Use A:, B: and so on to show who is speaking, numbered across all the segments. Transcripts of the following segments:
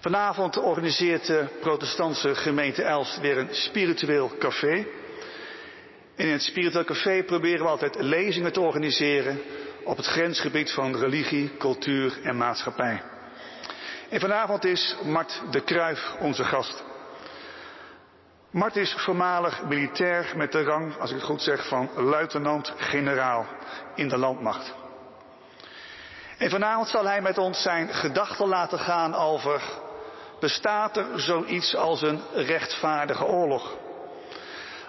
A: Vanavond organiseert de protestantse gemeente Elst weer een spiritueel café. En in het spiritueel café proberen we altijd lezingen te organiseren op het grensgebied van religie, cultuur en maatschappij. En vanavond is Mart de Kruif onze gast. Mart is voormalig militair met de rang, als ik het goed zeg, van luitenant-generaal in de landmacht. En vanavond zal hij met ons zijn gedachten laten gaan over, bestaat er zoiets als een rechtvaardige oorlog?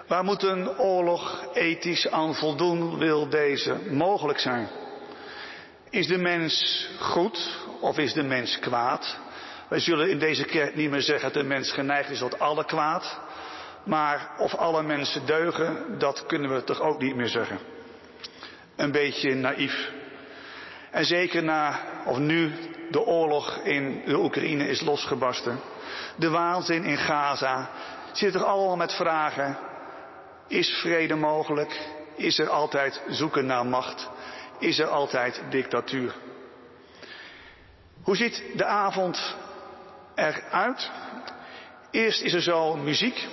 A: Waar moet een oorlog ethisch aan voldoen, wil deze mogelijk zijn? Is de mens goed of is de mens kwaad? Wij zullen in deze kerk niet meer zeggen dat de mens geneigd is tot alle kwaad. Maar of alle mensen deugen, dat kunnen we toch ook niet meer zeggen. Een beetje naïef. En zeker na, of nu de oorlog in de Oekraïne is losgebarsten. De waanzin in Gaza. Zit er allemaal met vragen. Is vrede mogelijk? Is er altijd zoeken naar macht? Is er altijd dictatuur? Hoe ziet de avond eruit? Eerst is er zo muziek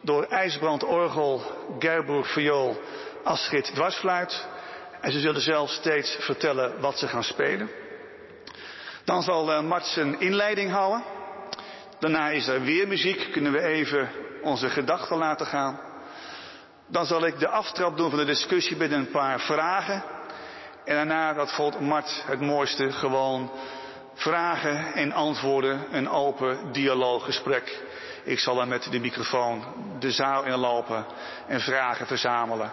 A: door IJsbrand orgel, Gerburg viool, Astrid dwarsfluit. En ze zullen zelf steeds vertellen wat ze gaan spelen. Dan zal uh, Mart zijn inleiding houden. Daarna is er weer muziek, kunnen we even onze gedachten laten gaan. Dan zal ik de aftrap doen van de discussie met een paar vragen. En daarna, dat volgt Mart het mooiste, gewoon vragen en antwoorden, een open dialooggesprek. Ik zal dan met de microfoon de zaal inlopen en vragen verzamelen.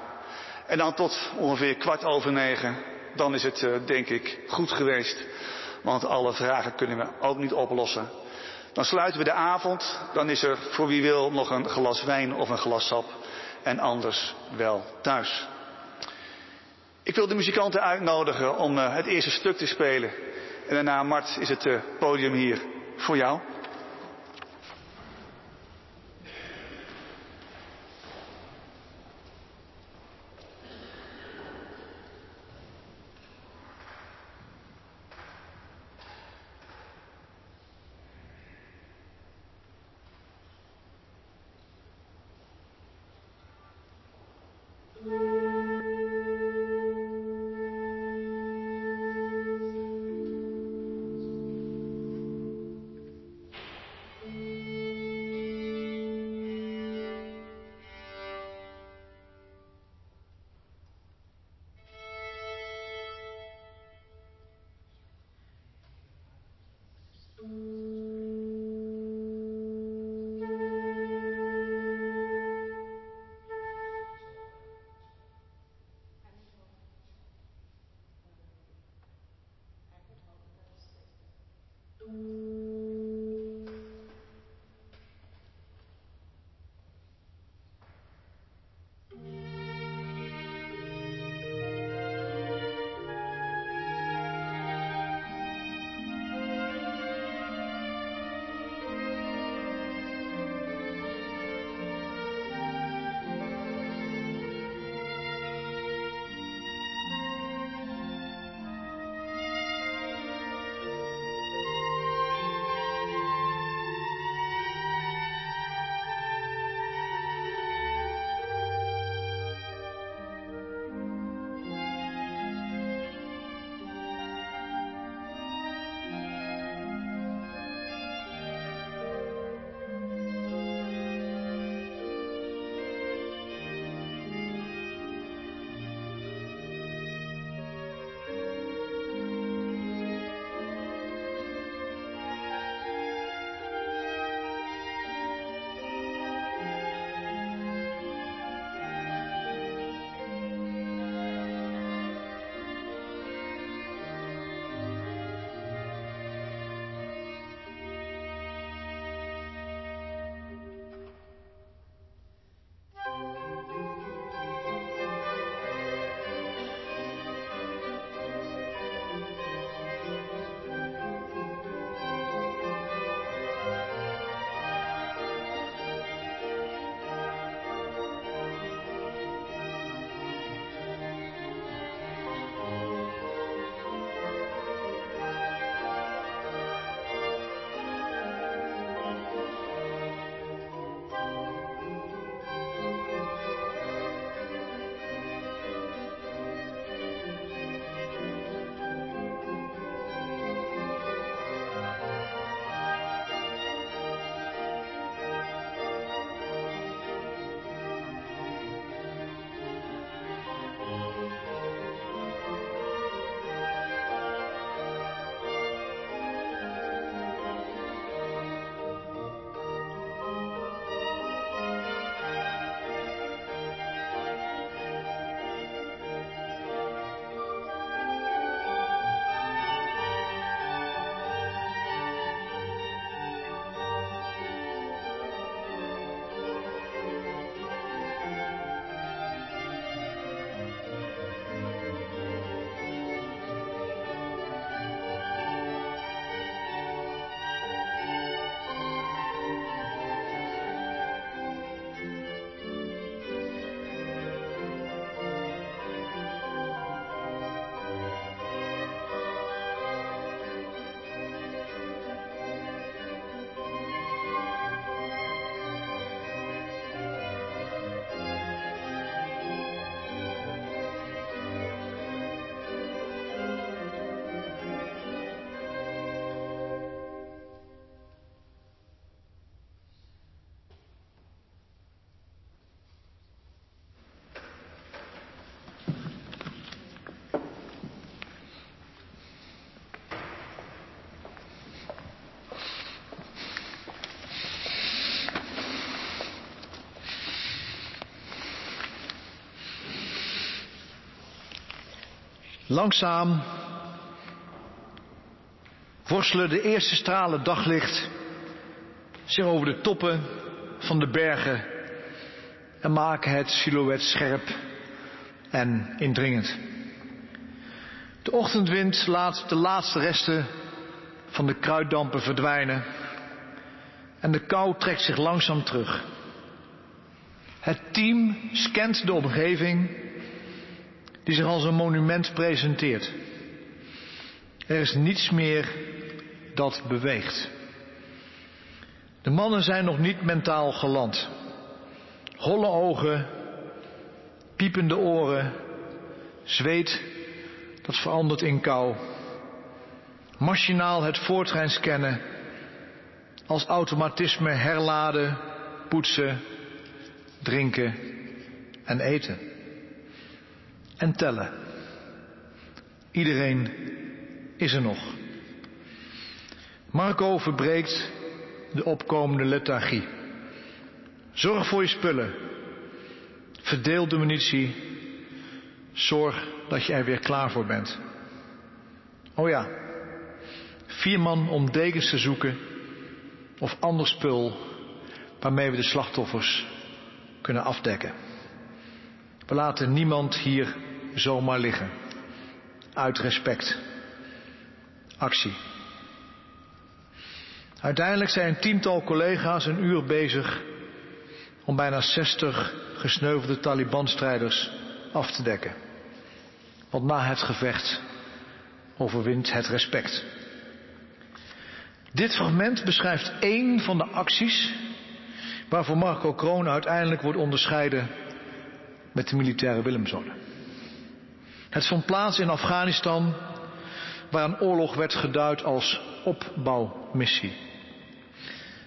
A: En dan tot ongeveer kwart over negen, dan is het denk ik goed geweest. Want alle vragen kunnen we ook niet oplossen. Dan sluiten we de avond. Dan is er voor wie wil nog een glas wijn of een glas sap. En anders wel thuis. Ik wil de muzikanten uitnodigen om het eerste stuk te spelen. En daarna, Mart, is het podium hier voor jou.
B: Langzaam worstelen de eerste stralen daglicht zich over de toppen van de bergen en maken het silhouet scherp en indringend. De ochtendwind laat de laatste resten van de kruiddampen verdwijnen en de kou trekt zich langzaam terug. Het team scant de omgeving die zich als een monument presenteert. Er is niets meer dat beweegt. De mannen zijn nog niet mentaal geland. Holle ogen, piepende oren, zweet dat verandert in kou. Machinaal het voortrein scannen, als automatisme herladen, poetsen, drinken en eten. En tellen. Iedereen is er nog. Marco verbreekt de opkomende lethargie. Zorg voor je spullen. Verdeel de munitie. Zorg dat je er weer klaar voor bent. Oh ja, vier man om dekens te zoeken of ander spul waarmee we de slachtoffers kunnen afdekken. We laten niemand hier zomaar liggen. Uit respect. Actie. Uiteindelijk zijn een tiental collega's een uur bezig om bijna 60 gesneuvelde Taliban-strijders af te dekken. Want na het gevecht overwint het respect. Dit fragment beschrijft één van de acties waarvoor Marco Kroon uiteindelijk wordt onderscheiden met de militaire Willemsorde. Het vond plaats in Afghanistan, waar een oorlog werd geduid als opbouwmissie.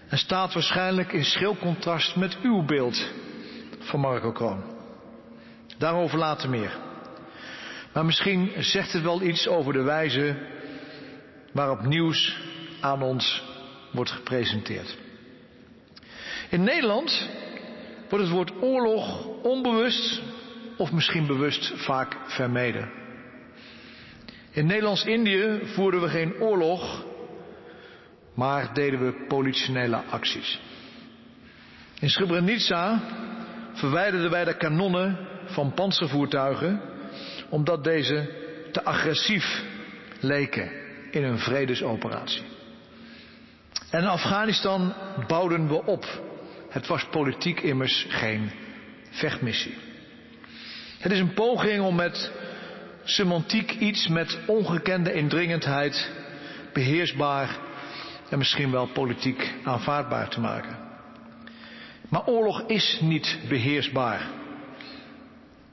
B: En staat waarschijnlijk in schil contrast met uw beeld van Marco Kroon. Daarover later meer. Maar misschien zegt het wel iets over de wijze waarop nieuws aan ons wordt gepresenteerd. In Nederland wordt het woord oorlog onbewust of misschien bewust vaak vermeden. In Nederlands-Indië voerden we geen oorlog, maar deden we politionele acties. In Srebrenica verwijderden wij de kanonnen van panzervoertuigen omdat deze te agressief leken in een vredesoperatie. En in Afghanistan bouwden we op. Het was politiek immers geen vechtmissie. Het is een poging om met semantiek iets met ongekende indringendheid beheersbaar en misschien wel politiek aanvaardbaar te maken. Maar oorlog is niet beheersbaar.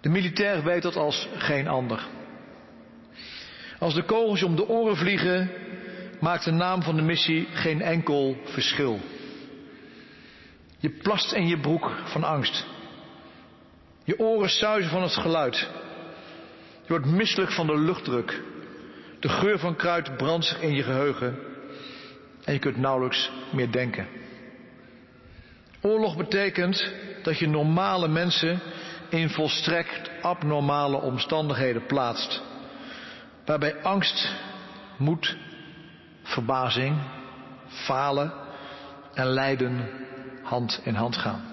B: De militair weet dat als geen ander. Als de kogels om de oren vliegen, maakt de naam van de missie geen enkel verschil. Je plast in je broek van angst. Je oren suizen van het geluid. Je wordt misselijk van de luchtdruk. De geur van kruid brandt zich in je geheugen. En je kunt nauwelijks meer denken. Oorlog betekent dat je normale mensen in volstrekt abnormale omstandigheden plaatst. Waarbij angst, moed, verbazing, falen en lijden hand in hand gaan.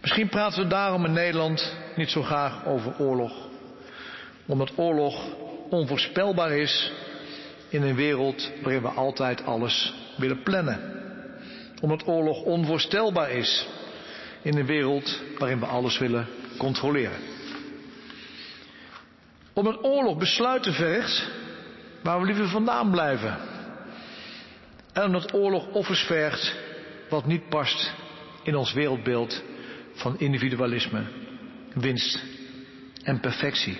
B: Misschien praten we daarom in Nederland niet zo graag over oorlog. Omdat oorlog onvoorspelbaar is in een wereld waarin we altijd alles willen plannen. Omdat oorlog onvoorstelbaar is in een wereld waarin we alles willen controleren. Omdat oorlog besluiten vergt waar we liever vandaan blijven. En omdat oorlog offers vergt wat niet past in ons wereldbeeld van individualisme, winst en perfectie.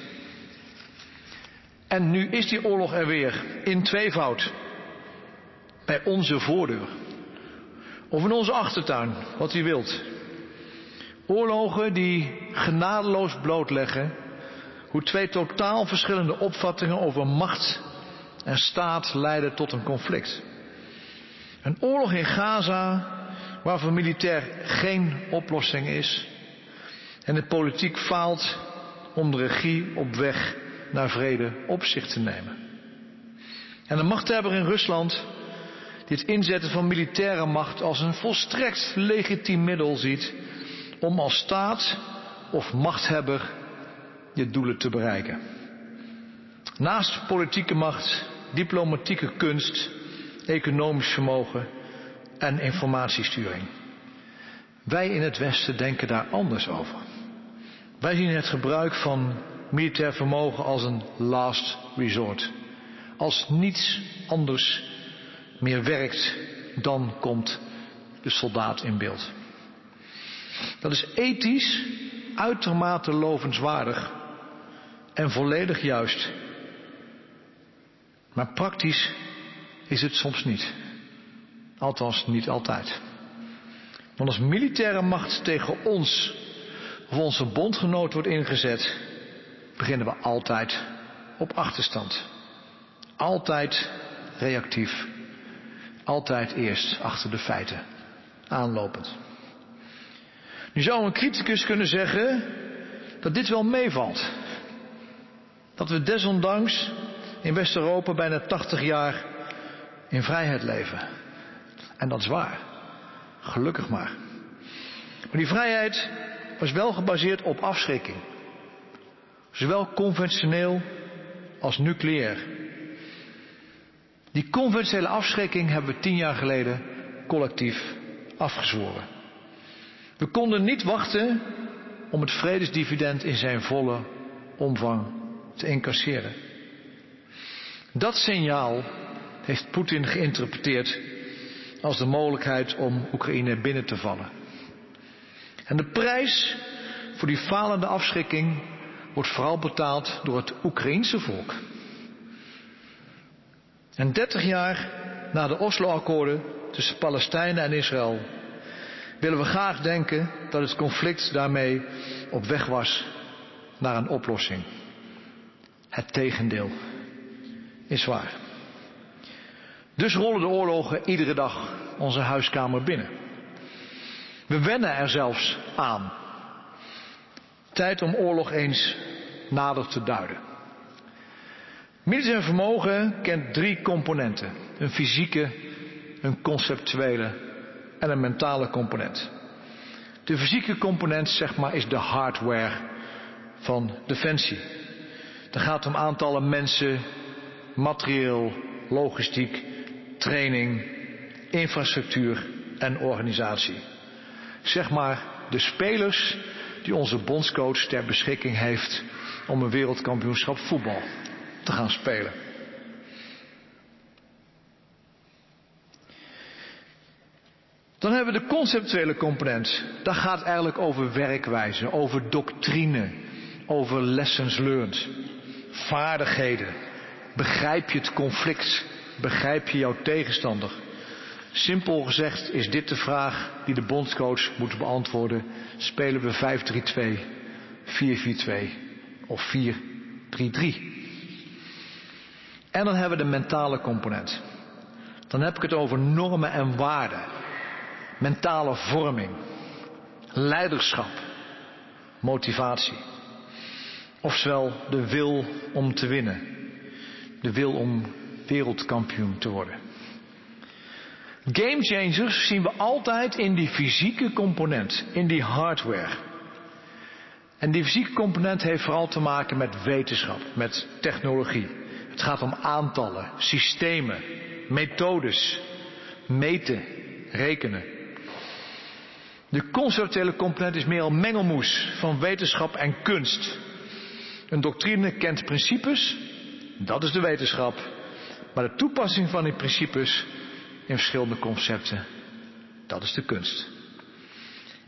B: En nu is die oorlog er weer in tweevoud. Bij onze voordeur. Of in onze achtertuin, wat u wilt. Oorlogen die genadeloos blootleggen hoe twee totaal verschillende opvattingen over macht en staat leiden tot een conflict. Een oorlog in Gaza waarvoor militair geen oplossing is en de politiek faalt om de regie op weg naar vrede op zich te nemen. En de machthebber in Rusland, die het inzetten van militaire macht als een volstrekt legitiem middel ziet om als staat of machthebber je doelen te bereiken. Naast politieke macht, diplomatieke kunst, economisch vermogen en informatiesturing. Wij in het Westen denken daar anders over. Wij zien het gebruik van militair vermogen als een last resort. Als niets anders meer werkt, dan komt de soldaat in beeld. Dat is ethisch uitermate lovenswaardig en volledig juist. Maar praktisch is het soms niet. Althans, niet altijd. Want als militaire macht tegen ons of onze bondgenoot wordt ingezet, beginnen we altijd op achterstand. Altijd reactief. Altijd eerst achter de feiten aanlopend. Nu zou een criticus kunnen zeggen dat dit wel meevalt. Dat we desondanks in West-Europa bijna 80 jaar in vrijheid leven. En dat is waar. Gelukkig maar. Maar die vrijheid was wel gebaseerd op afschrikking. Zowel conventioneel als nucleair. Die conventionele afschrikking hebben we tien jaar geleden collectief afgezworen. We konden niet wachten om het vredesdividend in zijn volle omvang te incasseren. Dat signaal heeft Poetin geïnterpreteerd als de mogelijkheid om Oekraïne binnen te vallen. En de prijs voor die falende afschrikking wordt vooral betaald door het Oekraïense volk. En dertig jaar na de Oslo-akkoorden tussen Palestijnen en Israël willen we graag denken dat het conflict daarmee op weg was naar een oplossing. Het tegendeel is waar. Dus rollen de oorlogen iedere dag onze huiskamer binnen. We wennen er zelfs aan. Tijd om oorlog eens nader te duiden. Militair vermogen kent drie componenten. Een fysieke, een conceptuele en een mentale component. De fysieke component, zeg maar, is de hardware van defensie. Het gaat om aantallen mensen, materieel, logistiek, training, infrastructuur en organisatie. Zeg maar de spelers die onze bondscoach ter beschikking heeft om een wereldkampioenschap voetbal te gaan spelen. Dan hebben we de conceptuele component. Dat gaat eigenlijk over werkwijze, over doctrine, over lessons learned, vaardigheden. Begrijp je het conflict? Begrijp je jouw tegenstander? Simpel gezegd is dit de vraag die de bondscoach moet beantwoorden. Spelen we 5-3-2, 4-4-2 of 4-3-3? En dan hebben we de mentale component. Dan heb ik het over normen en waarden. Mentale vorming. Leiderschap. Motivatie. Oftewel de wil om te winnen. De wil om wereldkampioen te worden. Game changers zien we altijd in die fysieke component, in die hardware. En die fysieke component heeft vooral te maken met wetenschap, met technologie. Het gaat om aantallen, systemen, methodes, meten, rekenen. De conceptuele component is meer een mengelmoes van wetenschap en kunst. Een doctrine kent principes, dat is de wetenschap. Maar de toepassing van die principes in verschillende concepten, dat is de kunst.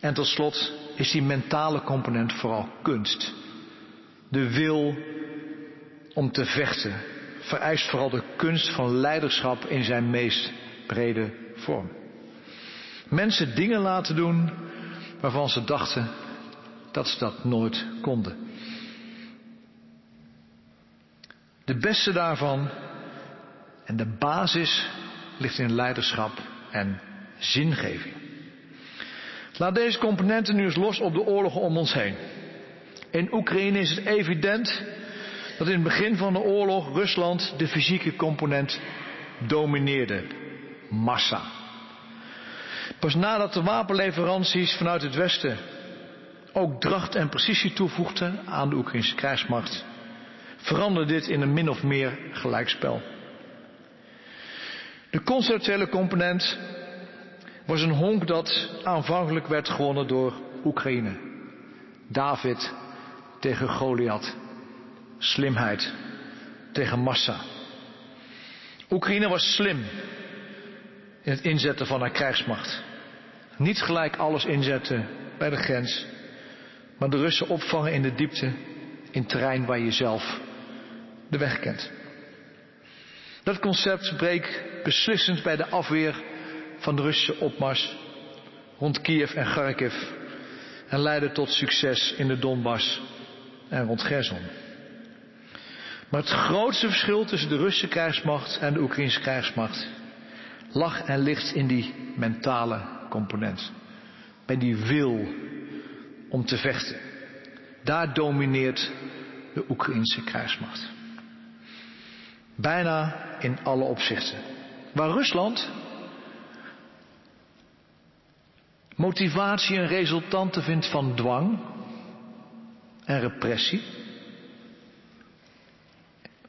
B: En tot slot is die mentale component vooral kunst. De wil om te vechten vereist vooral de kunst van leiderschap in zijn meest brede vorm. Mensen dingen laten doen waarvan ze dachten dat ze dat nooit konden. De beste daarvan en de basis ligt in leiderschap en zingeving. Laat deze componenten nu eens los op de oorlogen om ons heen. In Oekraïne is het evident dat in het begin van de oorlog Rusland de fysieke component domineerde. Massa. Pas nadat de wapenleveranties vanuit het Westen ook dracht en precisie toevoegden aan de Oekraïnse krijgsmacht, veranderde dit in een min of meer gelijkspel. De conceptuele component was een honk dat aanvankelijk werd gewonnen door Oekraïne. David tegen Goliath. Slimheid tegen massa. Oekraïne was slim in het inzetten van haar krijgsmacht. Niet gelijk alles inzetten bij de grens, maar de Russen opvangen in de diepte, in terrein waar je zelf de weg kent. Dat concept breekt beslissend bij de afweer van de Russische opmars rond Kiev en Kharkiv en leidde tot succes in de Donbass en rond Gerson. Maar het grootste verschil tussen de Russische krijgsmacht en de Oekraïnse krijgsmacht lag en ligt in die mentale component. Bij die wil om te vechten. Daar domineert de Oekraïnse krijgsmacht. Bijna in alle opzichten. Waar Rusland motivatie en resultanten vindt van dwang en repressie,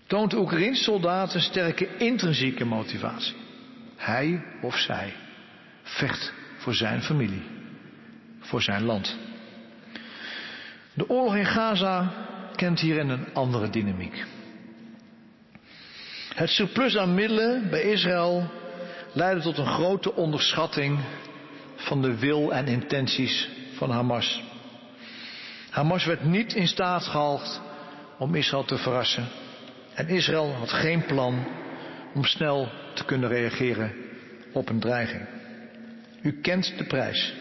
B: toont de Oekraïnse soldaat een sterke intrinsieke motivatie. Hij of zij vecht voor zijn familie, voor zijn land. De oorlog in Gaza kent hierin een andere dynamiek. Het surplus aan middelen bij Israël leidde tot een grote onderschatting van de wil en intenties van Hamas. Hamas werd niet in staat gehaald om Israël te verrassen. En Israël had geen plan om snel te kunnen reageren op een dreiging. U kent de prijs.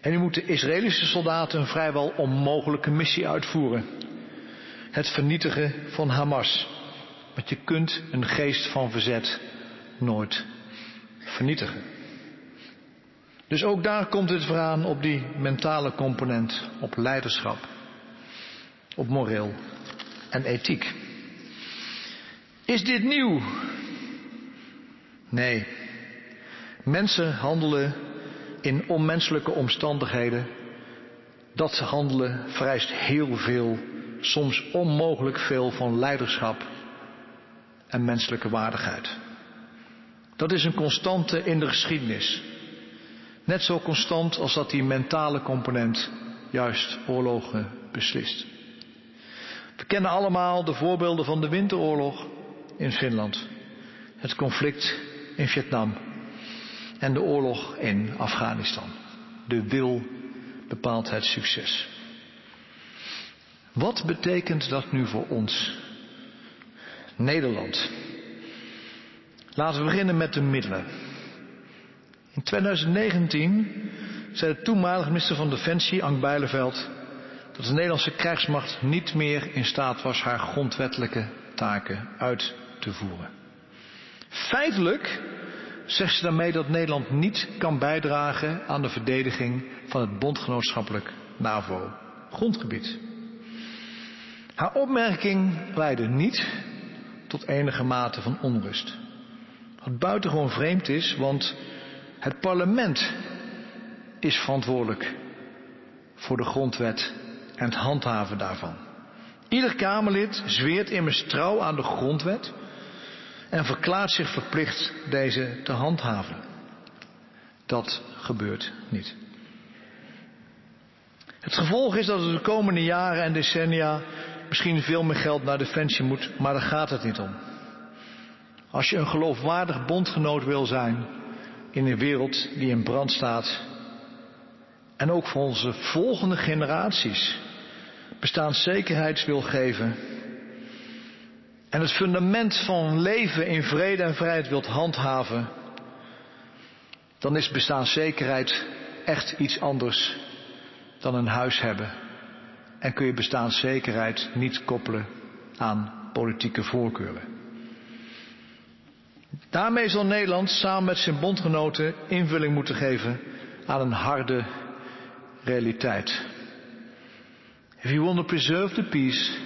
B: En u moet de Israëlische soldaten een vrijwel onmogelijke missie uitvoeren. Het vernietigen van Hamas. Want je kunt een geest van verzet nooit vernietigen. Dus ook daar komt het aan op die mentale component, op leiderschap, op moreel en ethiek. Is dit nieuw? Nee. Mensen handelen in onmenselijke omstandigheden. Dat handelen vereist heel veel, soms onmogelijk veel van leiderschap en menselijke waardigheid. Dat is een constante in de geschiedenis. Net zo constant als dat die mentale component juist oorlogen beslist. We kennen allemaal de voorbeelden van de winteroorlog in Finland, het conflict in Vietnam en de oorlog in Afghanistan. De wil bepaalt het succes. Wat betekent dat nu voor ons? Nederland. Laten we beginnen met de middelen. In 2019 zei de toenmalige minister van Defensie, Ank Bijleveld, dat de Nederlandse krijgsmacht niet meer in staat was haar grondwettelijke taken uit te voeren. Feitelijk zegt ze daarmee dat Nederland niet kan bijdragen aan de verdediging van het bondgenootschappelijk NAVO-grondgebied. Haar opmerking leidde niet tot enige mate van onrust. Wat buitengewoon vreemd is, want het parlement is verantwoordelijk voor de grondwet en het handhaven daarvan. Ieder Kamerlid zweert immers trouw aan de grondwet en verklaart zich verplicht deze te handhaven. Dat gebeurt niet. Het gevolg is dat er de komende jaren en decennia misschien veel meer geld naar defensie moet, maar daar gaat het niet om. Als je een geloofwaardig bondgenoot wil zijn in een wereld die in brand staat, en ook voor onze volgende generaties bestaanszekerheid wil geven, en het fundament van leven in vrede en vrijheid wilt handhaven, dan is bestaanszekerheid echt iets anders dan een huis hebben. En kun je bestaanszekerheid niet koppelen aan politieke voorkeuren. Daarmee zal Nederland samen met zijn bondgenoten invulling moeten geven aan een harde realiteit. If you want to preserve the peace,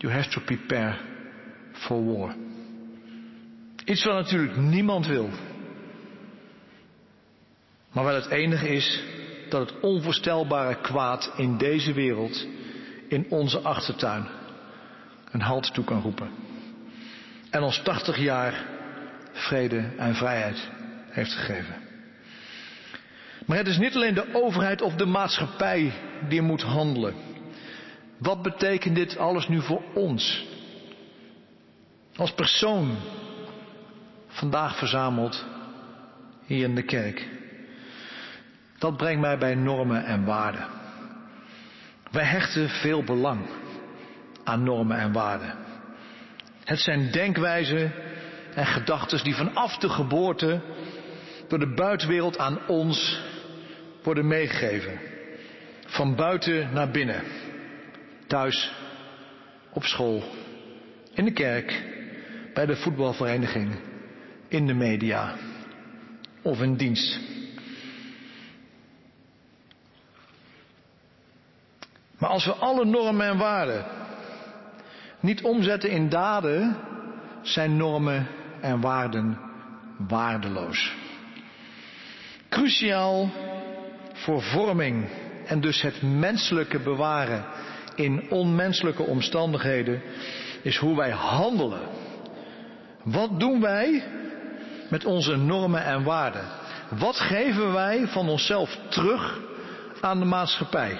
B: You have to prepare for war. Iets wat natuurlijk niemand wil. Maar wel het enige is dat het onvoorstelbare kwaad in deze wereld, in onze achtertuin, een halt toe kan roepen. En ons 80 jaar vrede en vrijheid heeft gegeven. Maar het is niet alleen de overheid of de maatschappij die moet handelen. Wat betekent dit alles nu voor ons? Als persoon vandaag verzameld hier in de kerk. Dat brengt mij bij normen en waarden. Wij hechten veel belang aan normen en waarden. Het zijn denkwijzen en gedachten die vanaf de geboorte door de buitenwereld aan ons worden meegegeven. Van buiten naar binnen. Thuis, op school, in de kerk, bij de voetbalvereniging, in de media of in dienst. Maar als we alle normen en waarden niet omzetten in daden, zijn normen en waarden waardeloos. Cruciaal voor vorming en dus het menselijke bewaren in onmenselijke omstandigheden is hoe wij handelen. Wat doen wij met onze normen en waarden? Wat geven wij van onszelf terug aan de maatschappij?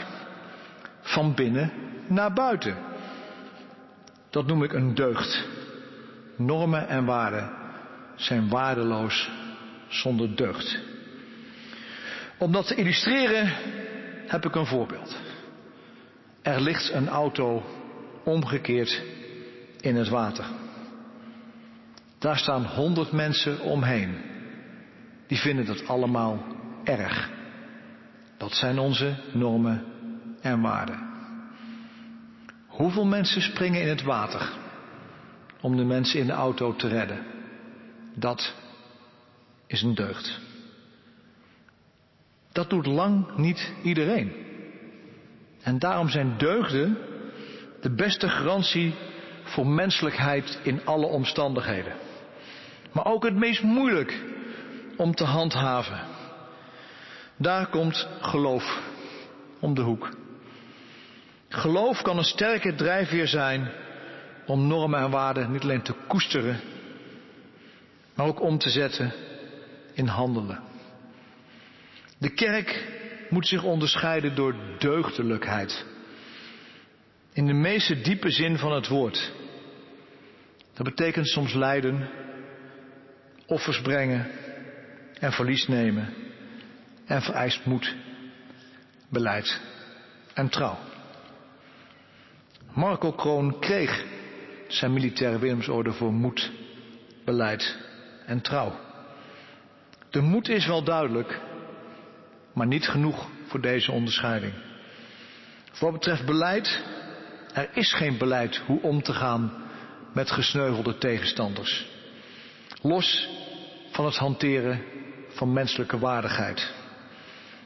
B: Van binnen naar buiten. Dat noem ik een deugd. Normen en waarden zijn waardeloos zonder deugd. Om dat te illustreren heb ik een voorbeeld. Er ligt een auto omgekeerd in het water. Daar staan honderd mensen omheen. Die vinden dat allemaal erg. Dat zijn onze normen en waarden. Hoeveel mensen springen in het water om de mensen in de auto te redden? Dat is een deugd. Dat doet lang niet iedereen. En daarom zijn deugden de beste garantie voor menselijkheid in alle omstandigheden. Maar ook het meest moeilijk om te handhaven. Daar komt geloof om de hoek. Geloof kan een sterke drijfveer zijn om normen en waarden niet alleen te koesteren, maar ook om te zetten in handelen. De kerk moet zich onderscheiden door deugdelijkheid. In de meeste diepe zin van het woord. Dat betekent soms lijden, offers brengen en verlies nemen en vereist moed, beleid en trouw. Marco Kroon kreeg zijn militaire Willemsorde voor moed, beleid en trouw. De moed is wel duidelijk, maar niet genoeg voor deze onderscheiding. Wat betreft beleid, er is geen beleid hoe om te gaan met gesneuvelde tegenstanders. Los van het hanteren van menselijke waardigheid.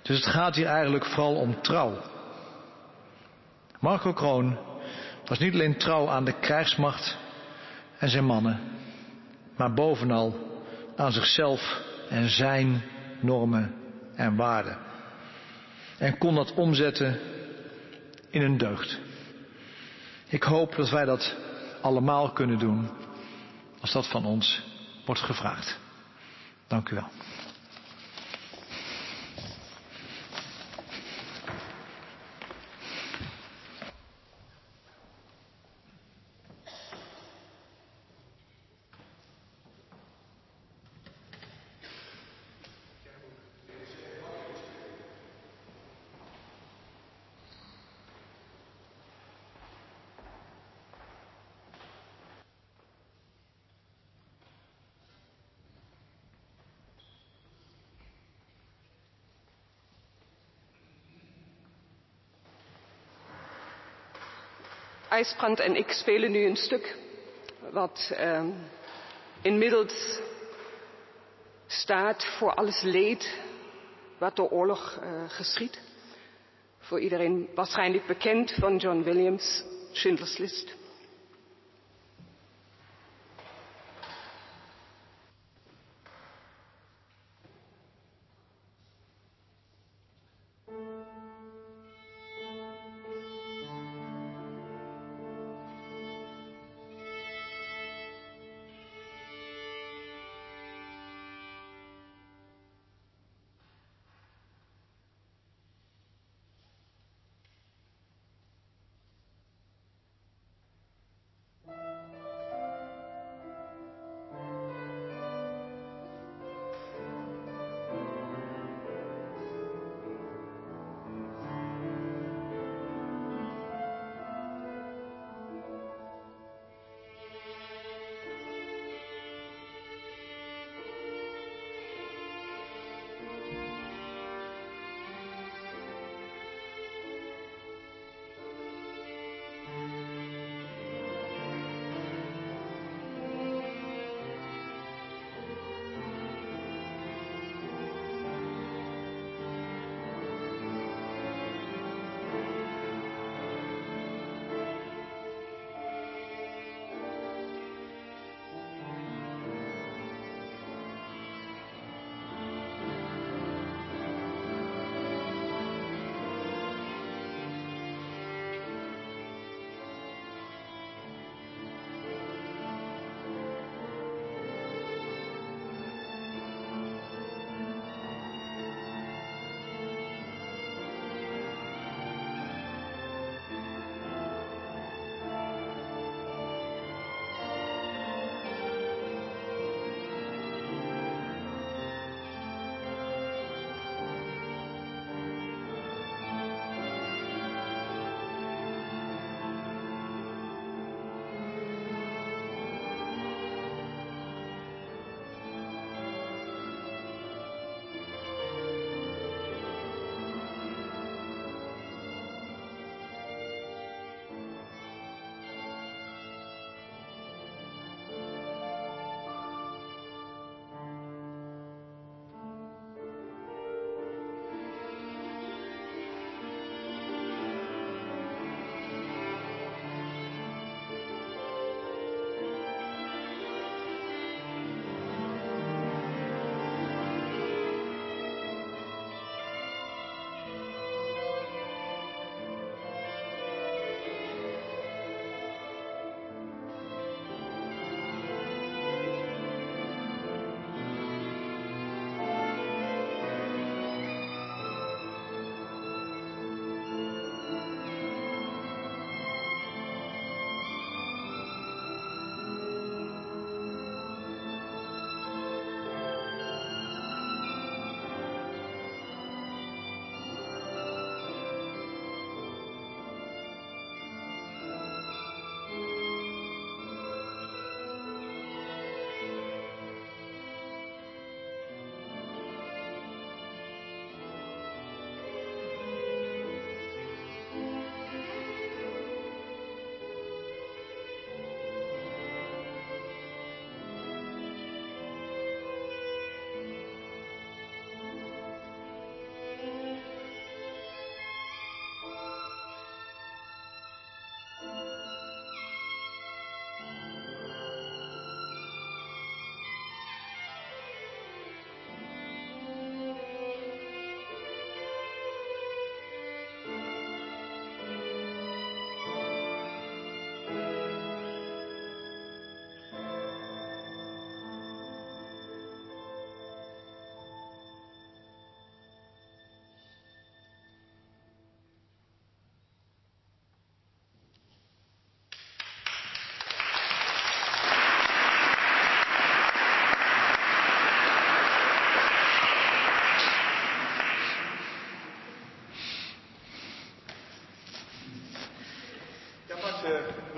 B: Dus het gaat hier eigenlijk vooral om trouw. Marco Kroon was niet alleen trouw aan de krijgsmacht en zijn mannen, maar bovenal aan zichzelf en zijn normen en waarden. En kon dat omzetten in een deugd. Ik hoop dat wij dat allemaal kunnen doen als dat van ons wordt gevraagd. Dank u wel.
C: IJsbrand en ik spelen nu een stuk wat uh, inmiddels staat voor alles leed wat door oorlog uh, geschiet. Voor iedereen waarschijnlijk bekend van John Williams, Schindler's List.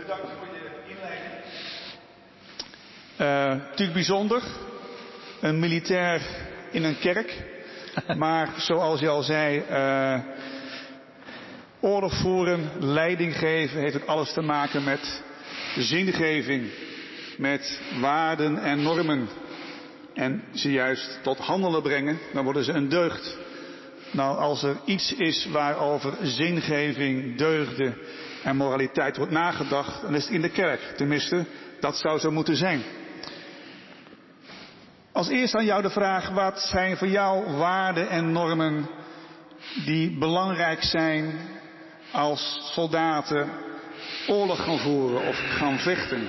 A: Bedankt voor je inleiding. Uh, natuurlijk bijzonder. Een militair in een kerk. Maar zoals je al zei, uh, oorlog voeren, leiding geven, heeft ook alles te maken met zingeving, met waarden en normen. En ze juist tot handelen brengen, dan worden ze een deugd. Nou, als er iets is waarover zingeving, deugden en moraliteit wordt nagedacht, dan is in de kerk. Tenminste, dat zou zo moeten zijn. Als eerst aan jou de vraag, wat zijn voor jou waarden en normen die belangrijk zijn als soldaten oorlog gaan voeren of gaan vechten?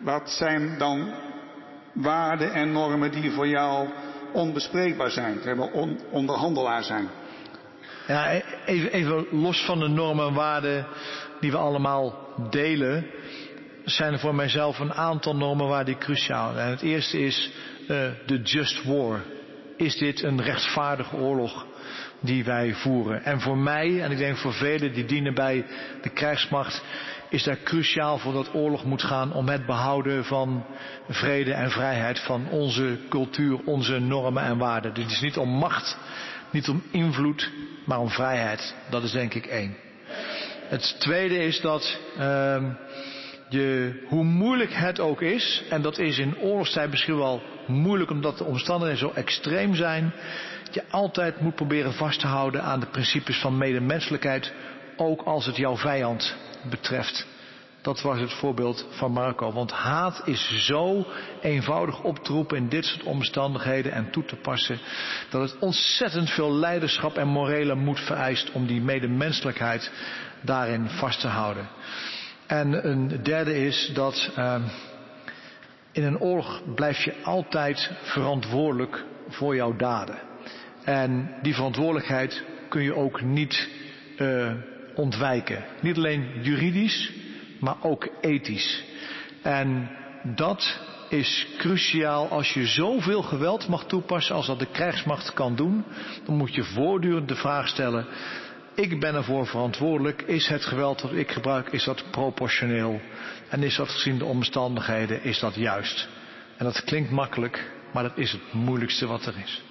A: Wat zijn dan waarden en normen die voor jou onbespreekbaar zijn, on, onderhandelaar zijn?
B: Ja, e-, even, even los van de normen en waarden die we allemaal delen, zijn er voor mijzelf een aantal normen waar die cruciaal zijn. Het eerste is uh, de just war. Is dit een rechtvaardige oorlog die wij voeren? En voor mij, en ik denk voor velen die dienen bij de krijgsmacht, is daar cruciaal voor dat oorlog moet gaan om het behouden van vrede en vrijheid van onze cultuur, onze normen en waarden. Dit is niet om macht, niet om invloed, maar om vrijheid. Dat is denk ik één. Het tweede is dat je, hoe moeilijk het ook is, en dat is in oorlogstijd misschien wel moeilijk omdat de omstandigheden zo extreem zijn, je altijd moet proberen vast te houden aan de principes van medemenselijkheid, ook als het jouw vijand betreft. Dat was het voorbeeld van Marco. Want haat is zo eenvoudig op te roepen in dit soort omstandigheden en toe te passen. Dat het ontzettend veel leiderschap en morele moed vereist om die medemenselijkheid daarin vast te houden. En een derde is dat uh, in een oorlog blijf je altijd verantwoordelijk voor jouw daden. En die verantwoordelijkheid kun je ook niet uh, ontwijken. Niet alleen juridisch, maar ook ethisch. En dat is cruciaal als je zoveel geweld mag toepassen als dat de krijgsmacht kan doen. Dan moet je voortdurend de vraag stellen, ik ben ervoor verantwoordelijk. Is het geweld dat ik gebruik, is dat proportioneel? En is dat gezien de omstandigheden, is dat juist? En dat klinkt makkelijk, maar dat is het moeilijkste wat er is.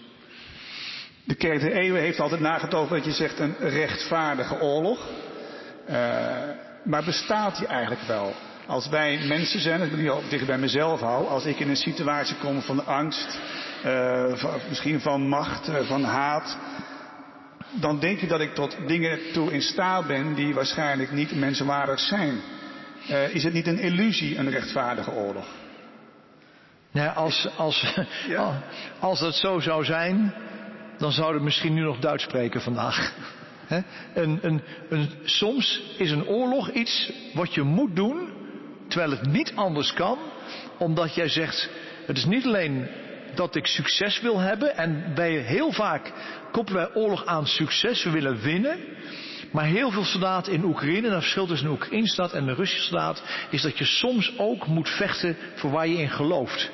A: De kerk der eeuwen heeft altijd nagedacht over wat je zegt een rechtvaardige oorlog. Uh, maar bestaat die eigenlijk wel? Als wij mensen zijn, als ik nu al dicht bij mezelf hou, als ik in een situatie kom van angst, van, misschien van macht, uh, van haat, dan denk ik dat ik tot dingen toe in staat ben die waarschijnlijk niet mensenwaardig zijn. Uh, is het niet een illusie, een rechtvaardige oorlog?
B: Ja, als, als, ja. als het zo zou zijn, dan zouden we misschien nu nog Duits spreken vandaag. Een, een, een, soms is een oorlog iets wat je moet doen, terwijl het niet anders kan, omdat jij zegt, het is niet alleen dat ik succes wil hebben, en wij heel vaak koppelen wij oorlog aan succes, we willen winnen, maar heel veel soldaten in Oekraïne, en het verschil tussen een Oekraïnse staat en een Russische staat, is dat je soms ook moet vechten voor waar je in gelooft.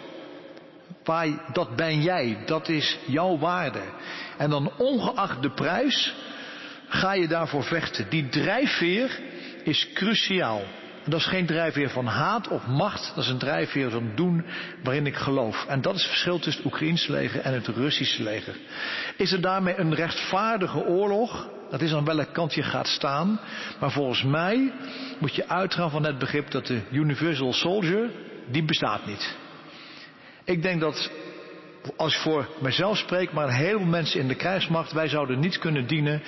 B: Waar, dat ben jij, dat is jouw waarde. En dan ongeacht de prijs, ga je daarvoor vechten. Die drijfveer is cruciaal. Dat is geen drijfveer van haat of macht, dat is een drijfveer van doen waarin ik geloof. En dat is het verschil tussen het Oekraïnse leger en het Russische leger. Is er daarmee een rechtvaardige oorlog? Dat is aan welke kant je gaat staan. Maar volgens mij moet je uitgaan van het begrip dat de Universal Soldier, die bestaat niet. Ik denk dat als ik voor mezelf spreek, maar een heleboel mensen in de krijgsmacht, wij zouden niet kunnen dienen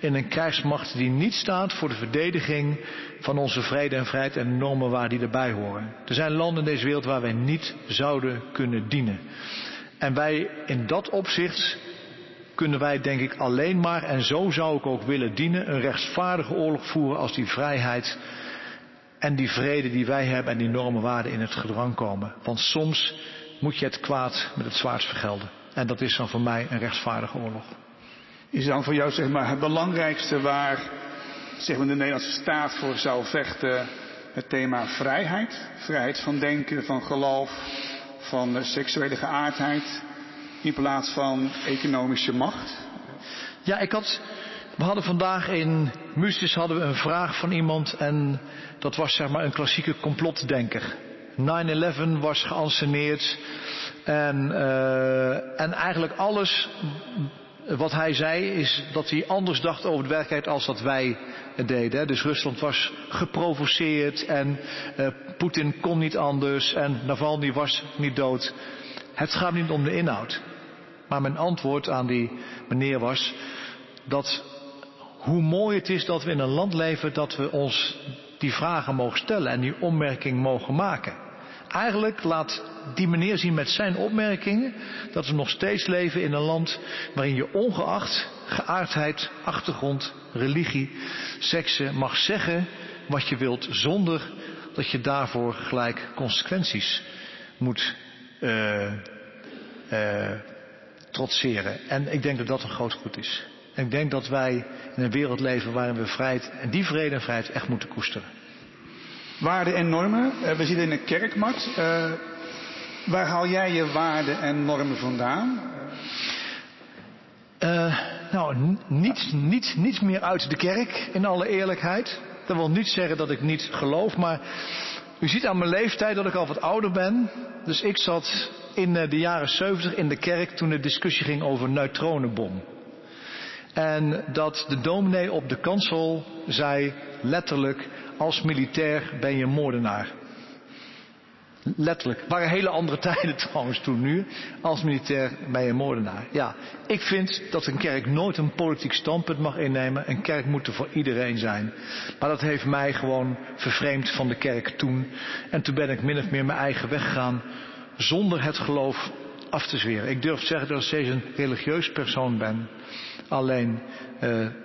B: in een krijgsmacht die niet staat voor de verdediging van onze vrede en vrijheid en de normen waar die erbij horen. Er zijn landen in deze wereld waar wij niet zouden kunnen dienen. En wij in dat opzicht kunnen wij denk ik alleen maar, en zo zou ik ook willen dienen, een rechtvaardige oorlog voeren als die vrijheid en die vrede die wij hebben en die normen waarden in het gedrang komen. Want soms moet je het kwaad met het zwaard vergelden. En dat is dan voor mij een rechtvaardige oorlog.
A: Is dan voor jou zeg maar het belangrijkste waar zeg maar, de Nederlandse staat voor zou vechten het thema vrijheid? Vrijheid van denken, van geloof, van seksuele geaardheid in plaats van economische macht?
B: Ja, ik had We hadden vandaag in Mustis hadden we een vraag van iemand en dat was zeg maar een klassieke complotdenker. 9-11 was geanceneerd en, uh, en eigenlijk alles wat hij zei is dat hij anders dacht over de werkelijkheid als dat wij deden. Dus Rusland was geprovoceerd en uh, Poetin kon niet anders en Navalny was niet dood. Het gaat niet om de inhoud. Maar mijn antwoord aan die meneer was dat hoe mooi het is dat we in een land leven dat we ons die vragen mogen stellen en die opmerking mogen maken. Eigenlijk laat die meneer zien met zijn opmerkingen dat we nog steeds leven in een land waarin je ongeacht geaardheid, achtergrond, religie, seksen mag zeggen wat je wilt zonder dat je daarvoor gelijk consequenties moet uh, uh, trotseren. En ik denk dat dat een groot goed is. Ik denk dat wij in een wereld leven waarin we vrijheid en die vrede en vrijheid echt moeten koesteren.
A: Waarden en normen. Uh, we zitten in een kerkmat. Uh, waar haal jij je waarden en normen vandaan?
B: Uh, nou, niet, niet, niet meer uit de kerk, in alle eerlijkheid. Dat wil niet zeggen dat ik niet geloof, maar u ziet aan mijn leeftijd dat ik al wat ouder ben. Dus ik zat in de jaren 70 in de kerk toen de discussie ging over neutronenbom. En dat de dominee op de kansel zei letterlijk, als militair ben je moordenaar. Letterlijk. Het waren hele andere tijden trouwens toen nu. Als militair ben je moordenaar. Ja, ik vind dat een kerk nooit een politiek standpunt mag innemen. Een kerk moet er voor iedereen zijn. Maar dat heeft mij gewoon vervreemd van de kerk toen. En toen ben ik min of meer mijn eigen weg gegaan. Zonder het geloof af te zweren. Ik durf te zeggen dat ik steeds een religieus persoon ben. Alleen uh,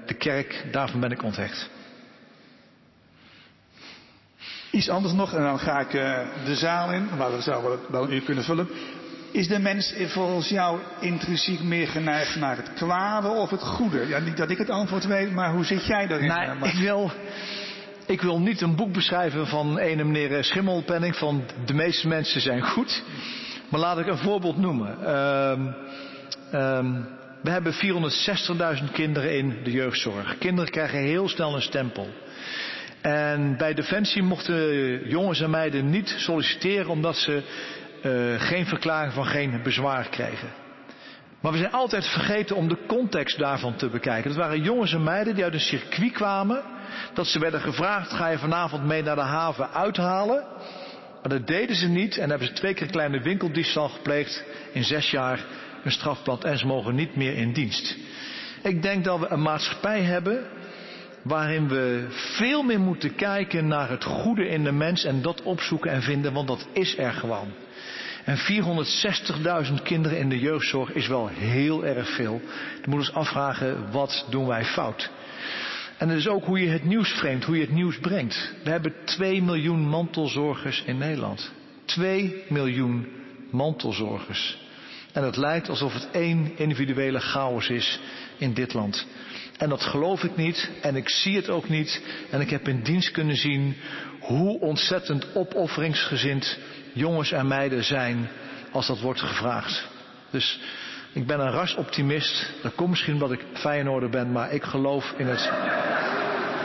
B: de kerk, daarvan ben ik onthecht.
A: Iets anders nog, en dan ga ik uh, de zaal in, waar we zouden wel een uur kunnen vullen. Is de mens volgens jou intrinsiek meer geneigd naar het kwade of het goede? Ja, niet dat ik het antwoord weet, maar hoe zit jij daarin?
B: Nou, ik wil, ik wil niet een boek beschrijven van ene meneer Schimmelpenning van de meeste mensen zijn goed. Maar laat ik een voorbeeld noemen. Um, um, we hebben 460.000 kinderen in de jeugdzorg. Kinderen krijgen heel snel een stempel. En bij Defensie mochten jongens en meiden niet solliciteren omdat ze uh, geen verklaring van geen bezwaar kregen. Maar we zijn altijd vergeten om de context daarvan te bekijken. Het waren jongens en meiden die uit een circuit kwamen. Dat ze werden gevraagd, ga je vanavond mee naar de haven uithalen? Maar dat deden ze niet en hebben ze twee keer een kleine winkeldiefstal gepleegd in zes jaar een strafblad en ze mogen niet meer in dienst. Ik denk dat we een maatschappij hebben waarin we veel meer moeten kijken naar het goede in de mens en dat opzoeken en vinden, want dat is er gewoon. En 460.000 kinderen in de jeugdzorg is wel heel erg veel. Dan moeten we ons afvragen, wat doen wij fout? En het is ook hoe je het nieuws vreemdt, hoe je het nieuws brengt. We hebben 2 miljoen mantelzorgers in Nederland. 2 miljoen mantelzorgers. En het lijkt alsof het één individuele chaos is in dit land. En dat geloof ik niet en ik zie het ook niet. En ik heb in dienst kunnen zien hoe ontzettend opofferingsgezind jongens en meiden zijn als dat wordt gevraagd. Dus ik ben een rasoptimist. Dat komt misschien omdat ik Feyenoorder ben, maar ik geloof in het...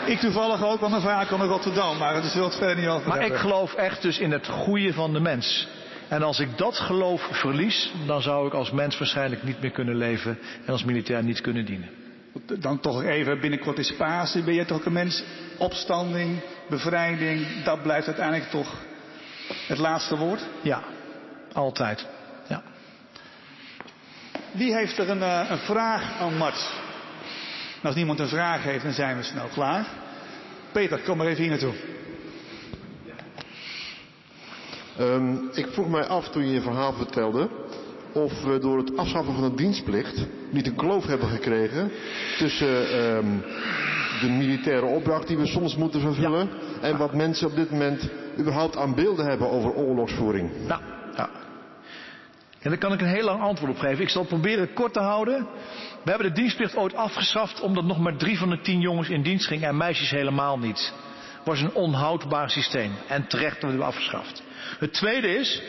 A: Ik toevallig ook, want mijn vader kwam Rotterdam, maar het is wel het verder niet over
B: Maar ik geloof echt dus in het goede van de mens. En als ik dat geloof verlies, dan zou ik als mens waarschijnlijk niet meer kunnen leven en als militair niet kunnen dienen.
A: Dan toch even, binnenkort is Pasen, ben je toch een mens, opstanding, bevrijding, dat blijft uiteindelijk toch het laatste woord?
B: Ja, altijd. Ja.
A: Wie heeft er een, uh, een vraag aan Mart? als niemand een vraag heeft, dan zijn we snel klaar. Peter, kom maar even hier naartoe.
D: Um, ik vroeg mij af toen je je verhaal vertelde of we door het afschaffen van de dienstplicht niet een kloof hebben gekregen tussen um, de militaire opdracht die we soms moeten vervullen en wat mensen op dit moment überhaupt aan beelden hebben over oorlogsvoering.
B: Ja, ja. En daar kan ik een heel lang antwoord op geven. Ik zal het proberen kort te houden. We hebben de dienstplicht ooit afgeschaft omdat nog maar drie van de tien jongens in dienst gingen en meisjes helemaal niet. Het was een onhoudbaar systeem en terecht dat we het afgeschaft. Het tweede is,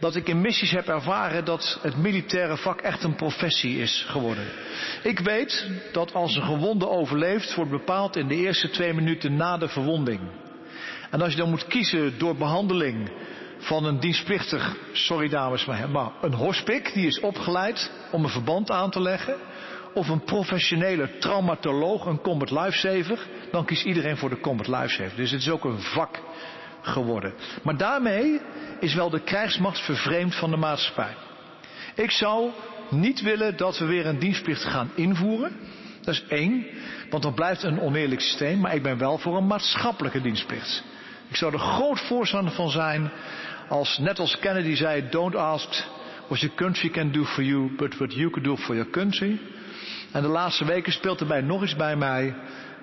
B: dat ik in missies heb ervaren dat het militaire vak echt een professie is geworden. Ik weet dat als een gewonde overleeft, wordt bepaald in de eerste twee minuten na de verwonding. En als je dan moet kiezen door behandeling van een dienstplichtig, sorry dames, maar een hospik die is opgeleid om een verband aan te leggen, of een professionele traumatoloog, een combat lifesaver, dan kiest iedereen voor de combat lifesaver. Dus het is ook een vak geworden. Maar daarmee is wel de krijgsmacht vervreemd van de maatschappij. Ik zou niet willen dat we weer een dienstplicht gaan invoeren. Dat is één, want dan blijft een oneerlijk systeem. Maar ik ben wel voor een maatschappelijke dienstplicht. Ik zou er groot voorstander van zijn als, net als Kennedy zei, don't ask what your country can do for you, but what you can do for your country. En de laatste weken speelt erbij nog eens bij mij.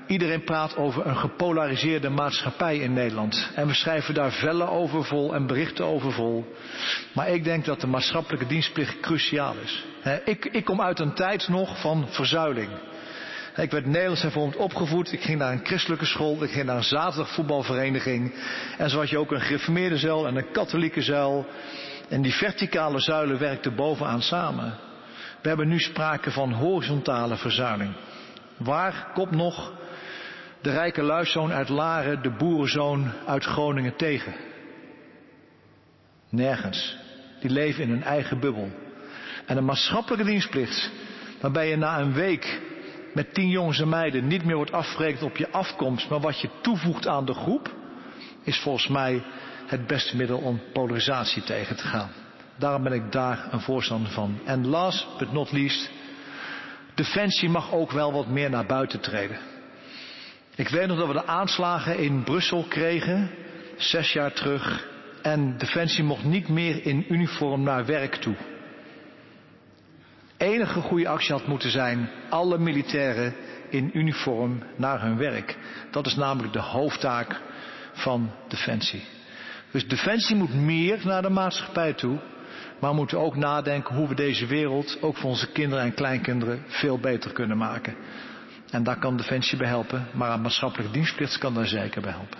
B: Iedereen praat over een gepolariseerde maatschappij in Nederland. En we schrijven daar vellen over vol en berichten over vol. Maar ik denk dat de maatschappelijke dienstplicht cruciaal is. ik, ik kom uit een tijd nog van verzuiling. Ik werd Nederlands hervormd opgevoed. Ik ging naar een christelijke school. Ik ging naar een zaterdagvoetbalvereniging. En zo had je ook een gereformeerde zuil en een katholieke zuil. En die verticale zuilen werkten bovenaan samen. We hebben nu sprake van horizontale verzuiling. Waar komt nog de rijke luiszoon uit Laren de boerenzoon uit Groningen tegen? Nergens. Die leven in hun eigen bubbel. En een maatschappelijke dienstplicht, waarbij je na een week met tien jongens en meiden niet meer wordt afgerekend op je afkomst, maar wat je toevoegt aan de groep, is volgens mij het beste middel om polarisatie tegen te gaan. Daarom ben ik daar een voorstander van. En last but not least, Defensie mag ook wel wat meer naar buiten treden. Ik weet nog dat we de aanslagen in Brussel kregen, zes jaar terug. En Defensie mocht niet meer in uniform naar werk toe. Enige goede actie had moeten zijn alle militairen in uniform naar hun werk. Dat is namelijk de hoofdtaak van Defensie. Dus Defensie moet meer naar de maatschappij toe. Maar we moeten ook nadenken hoe we deze wereld, ook voor onze kinderen en kleinkinderen, veel beter kunnen maken. En daar kan Defensie bij helpen, maar aan maatschappelijke dienstplicht kan daar zeker bij helpen.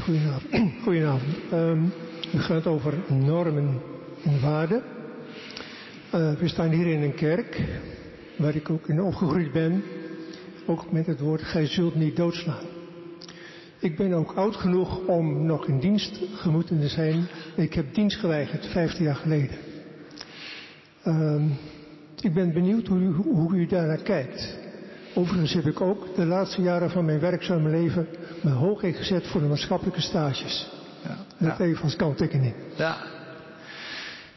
E: Goedenavond. Goedenavond. Um, het gaat over normen en waarden. Uh, we staan hier in een kerk, waar ik ook in opgegroeid ben, ook met het woord, gij zult niet doodslaan. Ik ben ook oud genoeg om nog in dienst gemoeten te zijn. Ik heb dienst geweigerd, 15 jaar geleden. Uh, ik ben benieuwd hoe u, hoe u daarnaar kijkt. Overigens heb ik ook de laatste jaren van mijn werkzame leven me hoog ingezet voor de maatschappelijke stages. Ja, Dat ja. even als kanttekening.
B: Ja.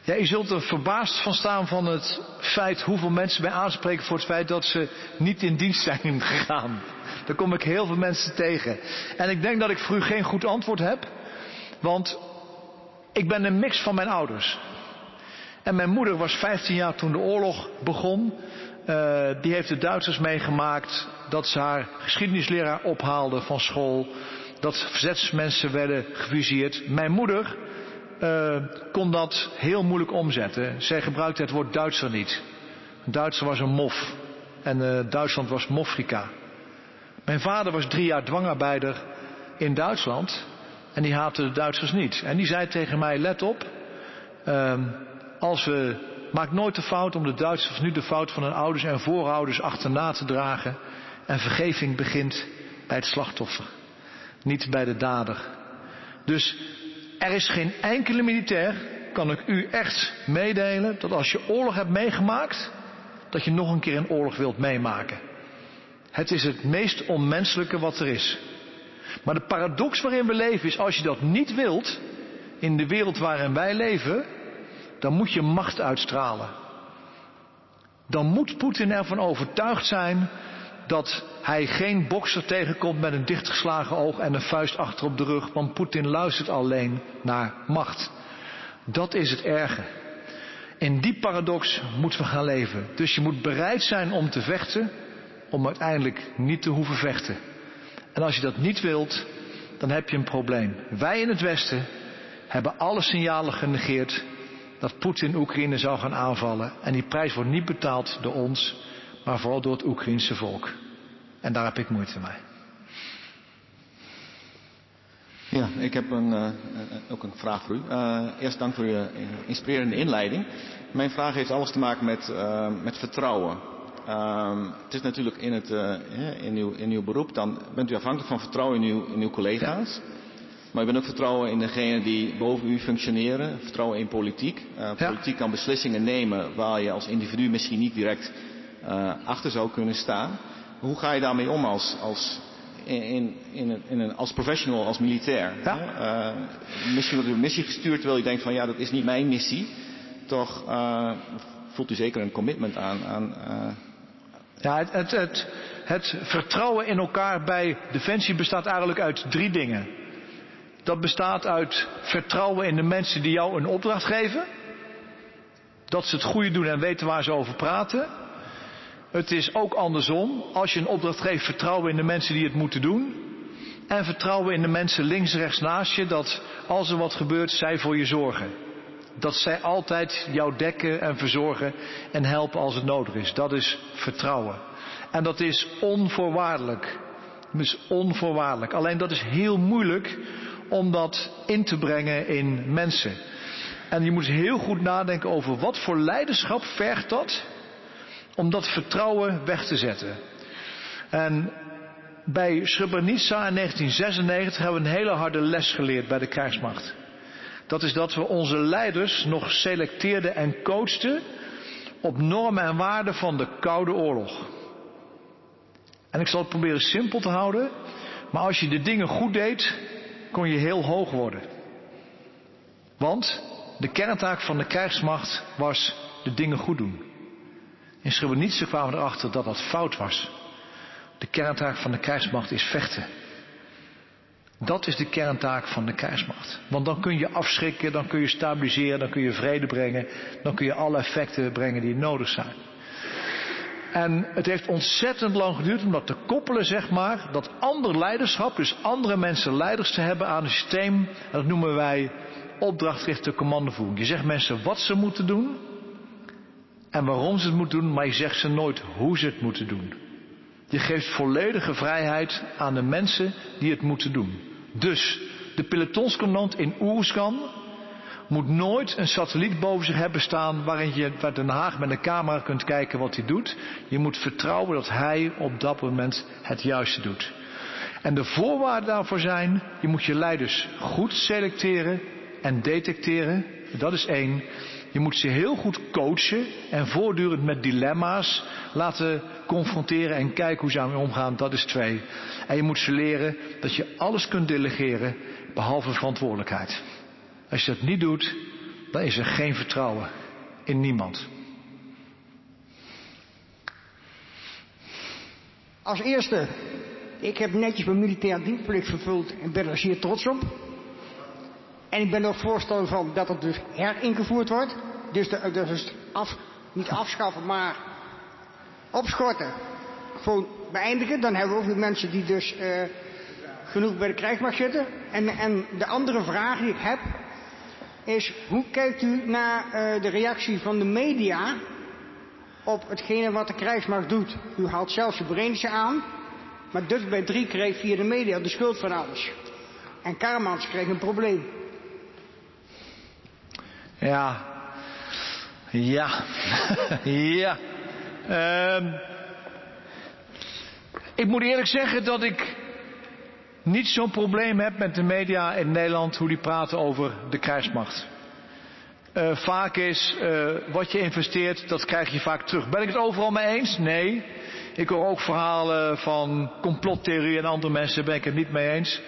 B: Ja, je zult er verbaasd van staan van het feit hoeveel mensen mij aanspreken voor het feit dat ze niet in dienst zijn gegaan. Daar kom ik heel veel mensen tegen. En ik denk dat ik voor u geen goed antwoord heb. Want ik ben een mix van mijn ouders. En mijn moeder was 15 jaar toen de oorlog begon. Uh, die heeft de Duitsers meegemaakt dat ze haar geschiedenisleraar ophaalde van school. Dat verzetsmensen werden gefusilleerd. Mijn moeder uh, kon dat heel moeilijk omzetten. Zij gebruikte het woord Duitser niet. Duitser was een mof. En uh, Duitsland was Mofrika. Mijn vader was drie jaar dwangarbeider in Duitsland. En die haatte de Duitsers niet. En die zei tegen mij, let op. Uh, als we, maak nooit de fout om de Duitsers nu de fout van hun ouders en voorouders achterna te dragen. En vergeving begint bij het slachtoffer. Niet bij de dader. Dus er is geen enkele militair, kan ik u echt meedelen, dat als je oorlog hebt meegemaakt, dat je nog een keer een oorlog wilt meemaken. Het is het meest onmenselijke wat er is. Maar de paradox waarin we leven is, als je dat niet wilt, in de wereld waarin wij leven, dan moet je macht uitstralen. Dan moet Poetin ervan overtuigd zijn dat hij geen bokser tegenkomt met een dichtgeslagen oog en een vuist achter op de rug, want Poetin luistert alleen naar macht. Dat is het erge. In die paradox moeten we gaan leven. Dus je moet bereid zijn om te vechten, om uiteindelijk niet te hoeven vechten. En als je dat niet wilt, dan heb je een probleem. Wij in het Westen hebben alle signalen genegeerd dat Poetin Oekraïne zou gaan aanvallen. En die prijs wordt niet betaald door ons, maar vooral door het Oekraïnse volk. En daar heb ik moeite mee.
F: Ja, ik heb een, uh, ook een vraag voor u. Uh, eerst dank voor uw inspirerende inleiding. Mijn vraag heeft alles te maken met, uh, met vertrouwen. Ehm, het is natuurlijk in, het, in, uw, in uw beroep, dan bent u afhankelijk van vertrouwen in uw, in uw collega's. Maar u bent ook vertrouwen in degenen die boven u functioneren. Vertrouwen in politiek. politiek kan beslissingen nemen waar je als individu misschien niet direct achter zou kunnen staan. Hoe ga je daarmee om als, als in, in, in een, als professional, als militair. Ja. Uh, misschien wordt u een missie gestuurd terwijl u denkt van ja, dat is niet mijn missie. Toch voelt u zeker een commitment aan. aan.
B: Ja, het, het, het, het vertrouwen in elkaar bij Defensie bestaat eigenlijk uit drie dingen. Dat bestaat uit vertrouwen in de mensen die jou een opdracht geven. Dat ze het goede doen en weten waar ze over praten. Het is ook andersom. Als je een opdracht geeft, vertrouwen in de mensen die het moeten doen. En vertrouwen in de mensen links rechts naast je, dat als er wat gebeurt, zij voor je zorgen. Dat zij altijd jou dekken en verzorgen en helpen als het nodig is. Dat is vertrouwen. En dat is onvoorwaardelijk. Dat is onvoorwaardelijk. Alleen dat is heel moeilijk om dat in te brengen in mensen. En je moet heel goed nadenken over wat voor leiderschap vergt dat om dat vertrouwen weg te zetten. En bij Srebrenica in 1996 hebben we een hele harde les geleerd bij de krijgsmacht. Dat is dat we onze leiders nog selecteerden en coachten op normen en waarden van de Koude Oorlog. En ik zal het proberen simpel te houden, maar als je de dingen goed deed, kon je heel hoog worden. Want de kerntaak van de krijgsmacht was de dingen goed doen. In Srebrenica kwamen we erachter dat dat fout was. De kerntaak van de krijgsmacht is vechten. Dat is de kerntaak van de krijgsmacht. Want dan kun je afschrikken, dan kun je stabiliseren, dan kun je vrede brengen, dan kun je alle effecten brengen die nodig zijn. En het heeft ontzettend lang geduurd om dat te koppelen, zeg maar, dat ander leiderschap, dus andere mensen leiders te hebben aan een systeem, dat noemen wij opdrachtgerichte commandovoering. Je zegt mensen wat ze moeten doen, en waarom ze het moeten doen, maar je zegt ze nooit hoe ze het moeten doen. Je geeft volledige vrijheid aan de mensen die het moeten doen. Dus de pelotonscommandant in Oerskan moet nooit een satelliet boven zich hebben staan waarin je bij Den Haag met een camera kunt kijken wat hij doet. Je moet vertrouwen dat hij op dat moment het juiste doet. En de voorwaarden daarvoor zijn, je moet je leiders goed selecteren en detecteren. Dat is één. Je moet ze heel goed coachen en voortdurend met dilemma's laten confronteren en kijken hoe ze ermee omgaan. Dat is twee. En je moet ze leren dat je alles kunt delegeren behalve verantwoordelijkheid. Als je dat niet doet, dan is er geen vertrouwen in niemand.
G: Als eerste, ik heb netjes mijn militair dienstplicht vervuld en ben er zeer trots op. En ik ben ook voorstander van dat het dus heringevoerd wordt. Dus, de, dus af, niet afschaffen, maar opschorten. Gewoon beëindigen. Dan hebben we ook weer mensen die dus uh, genoeg bij de krijgsmacht zitten. En, en de andere vraag die ik heb is, hoe kijkt u naar uh, de reactie van de media op hetgene wat de krijgsmacht doet? U haalt zelfs de Brenische aan, maar dus bij drie kreeg via de media de schuld van alles. En Karmans kreeg een probleem.
B: Ja. Ja. ja. Um, ik moet eerlijk zeggen dat ik niet zo'n probleem heb met de media in Nederland, hoe die praten over de krijgsmacht. Uh, vaak is uh, wat je investeert, dat krijg je vaak terug. Ben ik het overal mee eens? Nee. Ik hoor ook verhalen van complottheorie en andere mensen, ben ik het niet mee eens.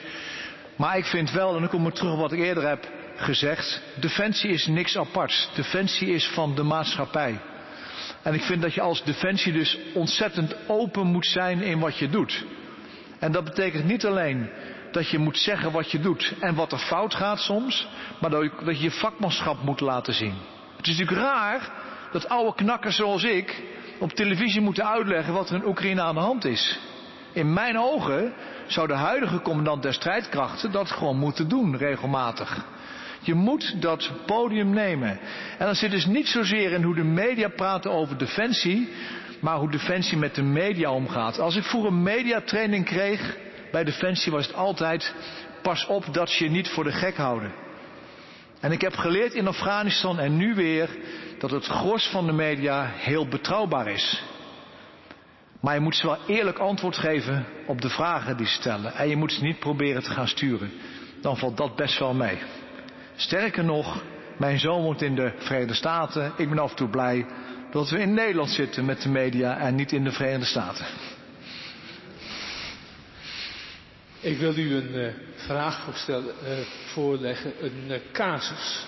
B: Maar ik vind wel, en dan kom ik terug op wat ik eerder heb gezegd, defensie is niks aparts. Defensie is van de maatschappij. En ik vind dat je als defensie dus ontzettend open moet zijn in wat je doet. En dat betekent niet alleen dat je moet zeggen wat je doet en wat er fout gaat soms, maar dat je je vakmanschap moet laten zien. Het is natuurlijk raar dat oude knakkers zoals ik op televisie moeten uitleggen wat er in Oekraïne aan de hand is. In mijn ogen zou de huidige commandant der strijdkrachten dat gewoon moeten doen, regelmatig. Je moet dat podium nemen. En dat zit dus niet zozeer in hoe de media praten over defensie, maar hoe defensie met de media omgaat. Als ik vroeger mediatraining kreeg, bij Defensie was het altijd pas op dat ze je niet voor de gek houden. En ik heb geleerd in Afghanistan en nu weer dat het gros van de media heel betrouwbaar is. Maar je moet ze wel eerlijk antwoord geven op de vragen die ze stellen. En je moet ze niet proberen te gaan sturen. Dan valt dat best wel mee. Sterker nog, mijn zoon woont in de Verenigde Staten. Ik ben af en toe blij dat we in Nederland zitten met de media en niet in de Verenigde Staten.
H: Ik wil u een uh, vraag uh, voorleggen, een uh, casus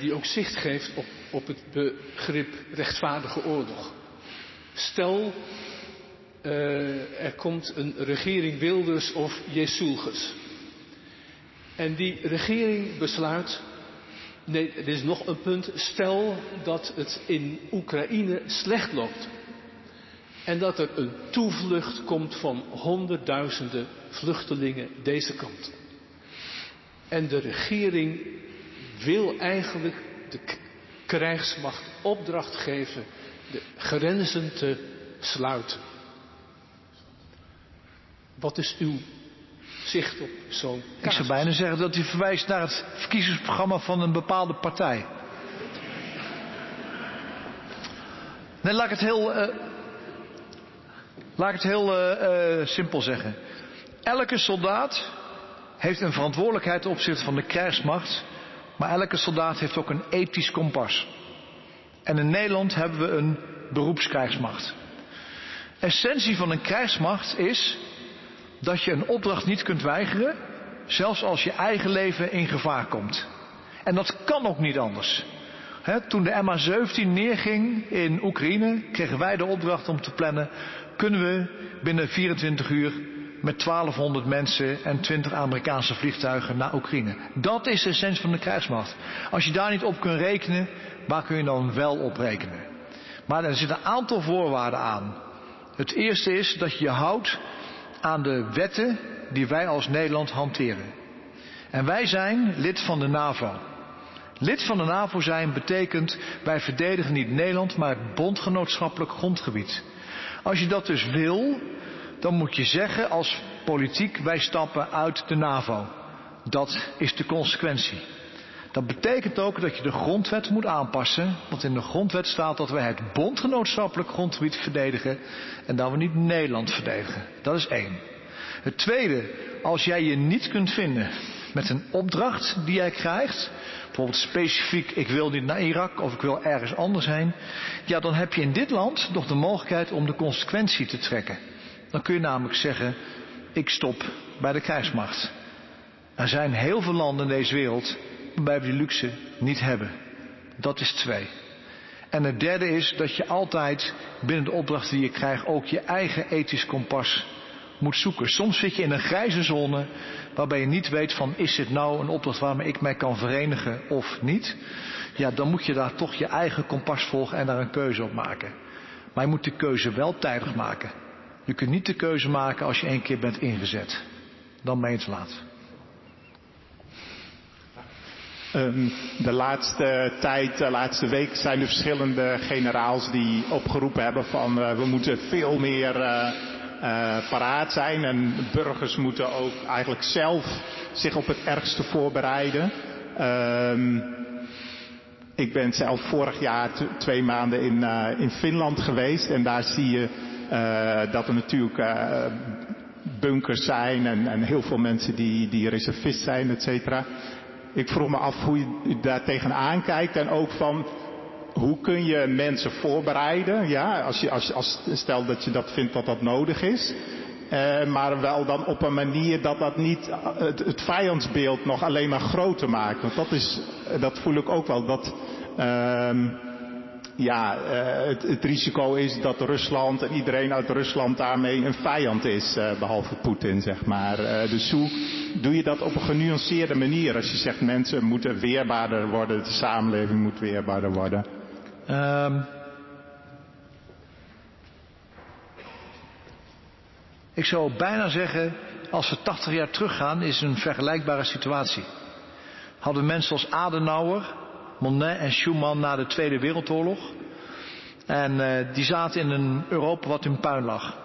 H: die ook zicht geeft op, op het begrip rechtvaardige oorlog. Stel, er komt een regering Wilders of Jesulgus. En die regering besluit, nee, er is nog een punt, stel dat het in Oekraïne slecht loopt. En dat er een toevlucht komt van honderdduizenden vluchtelingen deze kant. En de regering wil eigenlijk de krijgsmacht opdracht geven de grenzen te sluiten. Wat is uw zicht op zo'n
B: Ik zou bijna zeggen dat u verwijst naar het verkiezingsprogramma van een bepaalde partij. Nee, laat ik het heel, uh, laat ik het heel uh, uh, simpel zeggen. Elke soldaat heeft een verantwoordelijkheid ten opzichte van de krijgsmacht, maar elke soldaat heeft ook een ethisch kompas. En in Nederland hebben we een beroepskrijgsmacht. Essentie van een krijgsmacht is dat je een opdracht niet kunt weigeren, zelfs als je eigen leven in gevaar komt. En dat kan ook niet anders. Toen de MH17 neerging in Oekraïne, kregen wij de opdracht om te plannen, kunnen we binnen 24 uur met 1200 mensen en 20 Amerikaanse vliegtuigen naar Oekraïne. Dat is de essentie van de krijgsmacht. Als je daar niet op kunt rekenen, waar kun je dan wel op rekenen? Maar er zitten een aantal voorwaarden aan. Het eerste is dat je je houdt aan de wetten die wij als Nederland hanteren. En wij zijn lid van de NAVO. Lid van de NAVO zijn betekent wij verdedigen niet Nederland, maar het bondgenootschappelijk grondgebied. Als je dat dus wil, dan moet je zeggen als politiek wij stappen uit de NAVO. Dat is de consequentie. Dat betekent ook dat je de grondwet moet aanpassen, want in de grondwet staat dat wij het bondgenootschappelijk grondgebied verdedigen en dat we niet Nederland verdedigen. Dat is één. Het tweede, als jij je niet kunt vinden met een opdracht die jij krijgt, bijvoorbeeld specifiek ik wil niet naar Irak of ik wil ergens anders heen, ja dan heb je in dit land nog de mogelijkheid om de consequentie te trekken. Dan kun je namelijk zeggen, ik stop bij de krijgsmacht. Er zijn heel veel landen in deze wereld waarbij we die luxe niet hebben. Dat is twee. En het derde is dat je altijd binnen de opdrachten die je krijgt ook je eigen ethisch kompas moet zoeken. Soms zit je in een grijze zone waarbij je niet weet van is dit nou een opdracht waarmee ik mij kan verenigen of niet. Ja, dan moet je daar toch je eigen kompas volgen en daar een keuze op maken. Maar je moet de keuze wel tijdig maken. Je kunt niet de keuze maken als je één keer bent ingezet. Dan ben te laat.
I: Um, de laatste tijd, de laatste week zijn er verschillende generaals die opgeroepen hebben van uh, we moeten veel meer uh, uh, paraat zijn. En burgers moeten ook eigenlijk zelf zich op het ergste voorbereiden. Um, ik ben zelf vorig jaar twee maanden in, in Finland geweest. En daar zie je dat er natuurlijk bunkers zijn en, en heel veel mensen die, die reservist zijn, et cetera ik vroeg me af hoe je daar tegenaan kijkt en ook van hoe kun je mensen voorbereiden, ja, als je, als, als, stel dat je dat vindt dat dat nodig is. Uh, maar wel dan op een manier dat dat niet het, het vijandsbeeld nog alleen maar groter maakt. Want dat is, dat voel ik ook wel, dat, uh, ja, uh, het, het, risico is dat Rusland en iedereen uit Rusland daarmee een vijand is, uh, behalve Poetin, zeg maar. Uh, dus hoe doe je dat op een genuanceerde manier als je zegt mensen moeten weerbaarder worden, de samenleving moet weerbaarder worden?
B: Um, ik zou bijna zeggen, als we 80 jaar teruggaan, is een vergelijkbare situatie. Hadden mensen als Adenauer, Monet en Schumann na de Tweede Wereldoorlog. En uh, die zaten in een Europa wat in puin lag.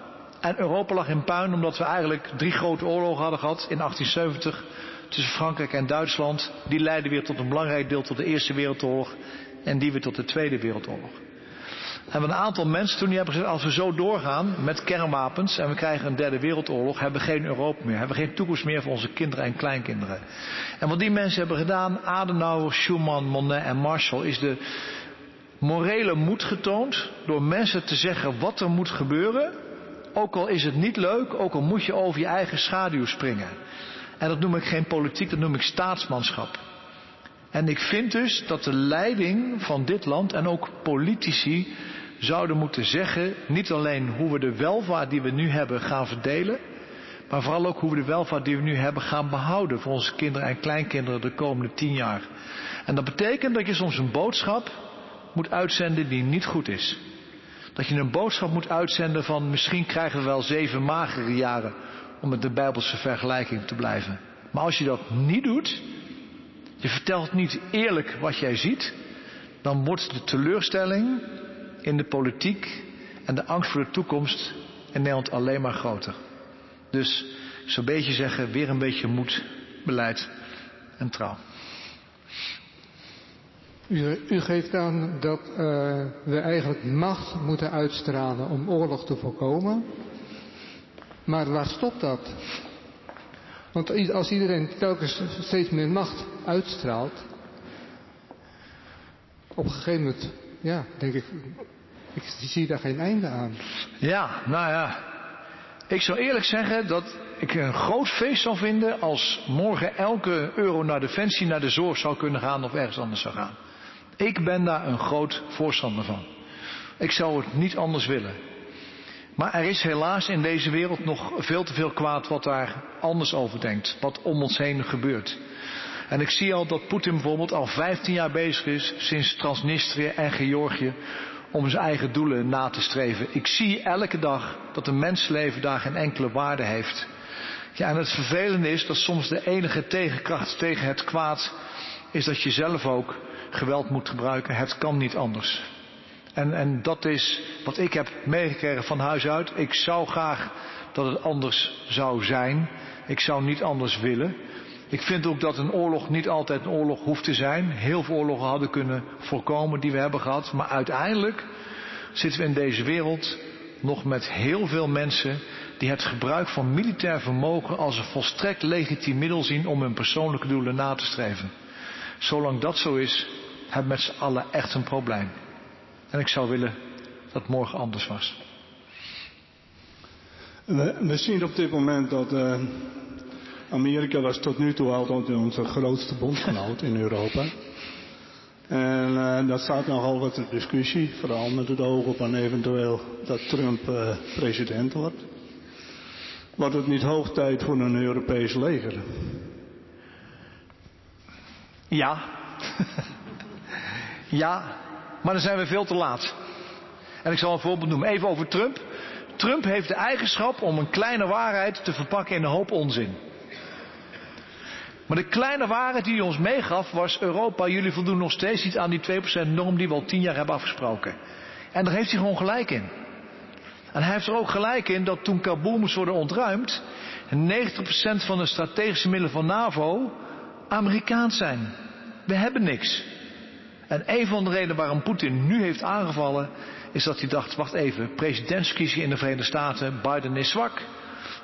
B: En Europa lag in puin omdat we eigenlijk drie grote oorlogen hadden gehad in 1870 tussen Frankrijk en Duitsland. Die leidden weer tot een belangrijk deel tot de Eerste Wereldoorlog en die weer tot de Tweede Wereldoorlog. En een aantal mensen toen die hebben gezegd, als we zo doorgaan met kernwapens en we krijgen een derde wereldoorlog, hebben we geen Europa meer, hebben we geen toekomst meer voor onze kinderen en kleinkinderen. En wat die mensen hebben gedaan, Adenauer, Schuman, Monet en Marshall, is de morele moed getoond door mensen te zeggen wat er moet gebeuren, ook al is het niet leuk, ook al moet je over je eigen schaduw springen. En dat noem ik geen politiek, dat noem ik staatsmanschap. En ik vind dus dat de leiding van dit land en ook politici zouden moeten zeggen, niet alleen hoe we de welvaart die we nu hebben gaan verdelen, maar vooral ook hoe we de welvaart die we nu hebben gaan behouden voor onze kinderen en kleinkinderen de komende tien jaar. En dat betekent dat je soms een boodschap moet uitzenden die niet goed is. Dat je een boodschap moet uitzenden van misschien krijgen we wel zeven magere jaren om met de Bijbelse vergelijking te blijven. Maar als je dat niet doet, je vertelt niet eerlijk wat jij ziet, dan wordt de teleurstelling in de politiek en de angst voor de toekomst in Nederland alleen maar groter. Dus zo'n beetje zeggen, weer een beetje moed, beleid en trouw.
J: U, u geeft aan dat uh, we eigenlijk macht moeten uitstralen om oorlog te voorkomen. Maar waar stopt dat? Want als iedereen telkens steeds meer macht uitstraalt, op een gegeven moment, ja, denk ik, ik zie daar geen einde aan.
B: Ja, nou ja. Ik zou eerlijk zeggen dat ik een groot feest zou vinden als morgen elke euro naar defensie, naar de zorg zou kunnen gaan of ergens anders zou gaan. Ik ben daar een groot voorstander van. Ik zou het niet anders willen. Maar er is helaas in deze wereld nog veel te veel kwaad wat daar anders over denkt. Wat om ons heen gebeurt. En ik zie al dat Poetin bijvoorbeeld al 15 jaar bezig is, sinds Transnistrië en Georgië, om zijn eigen doelen na te streven. Ik zie elke dag dat een mensleven daar geen enkele waarde heeft. Ja, en het vervelende is dat soms de enige tegenkracht tegen het kwaad is dat je zelf ook geweld moet gebruiken. Het kan niet anders. En, en dat is wat ik heb meegekregen van huis uit. Ik zou graag dat het anders zou zijn. Ik zou niet anders willen. Ik vind ook dat een oorlog niet altijd een oorlog hoeft te zijn. Heel veel oorlogen hadden kunnen voorkomen die we hebben gehad. Maar uiteindelijk zitten we in deze wereld nog met heel veel mensen die het gebruik van militair vermogen als een volstrekt legitiem middel zien om hun persoonlijke doelen na te streven. Zolang dat zo is, hebben we met z'n allen echt een probleem. En ik zou willen dat het morgen anders was.
K: We, we zien op dit moment dat uh, Amerika was tot nu toe altijd onze grootste bondgenoot in Europa. En uh, dat staat nogal wat in discussie, vooral met het oog op eventueel dat Trump uh, president wordt. Wordt het niet hoog tijd voor een Europees leger?
B: Ja. ja, maar dan zijn we veel te laat. En ik zal een voorbeeld noemen. Even over Trump. Trump heeft de eigenschap om een kleine waarheid te verpakken in een hoop onzin. Maar de kleine waarheid die hij ons meegaf was: Europa, jullie voldoen nog steeds niet aan die 2% norm die we al tien jaar hebben afgesproken. En daar heeft hij gewoon gelijk in. En hij heeft er ook gelijk in dat toen Kabul moest worden ontruimd, 90% van de strategische middelen van NAVO Amerikaans zijn. We hebben niks. En een van de redenen waarom Poetin nu heeft aangevallen, is dat hij dacht, wacht even, presidentsverkiezingen in de Verenigde Staten, Biden is zwak,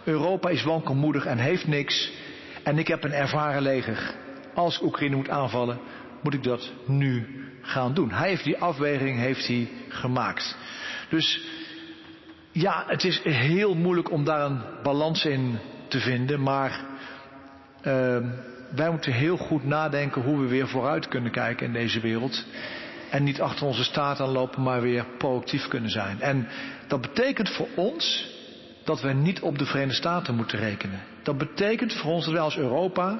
B: Europa is wankelmoedig en heeft niks, en ik heb een ervaren leger. Als Oekraïne moet aanvallen, moet ik dat nu gaan doen. Hij heeft die afweging heeft hij gemaakt. Dus ja, het is heel moeilijk om daar een balans in te vinden, maar uh, wij moeten heel goed nadenken hoe we weer vooruit kunnen kijken in deze wereld. En niet achter onze staat aanlopen, maar weer proactief kunnen zijn. En dat betekent voor ons dat we niet op de Verenigde Staten moeten rekenen. Dat betekent voor ons dat wij als Europa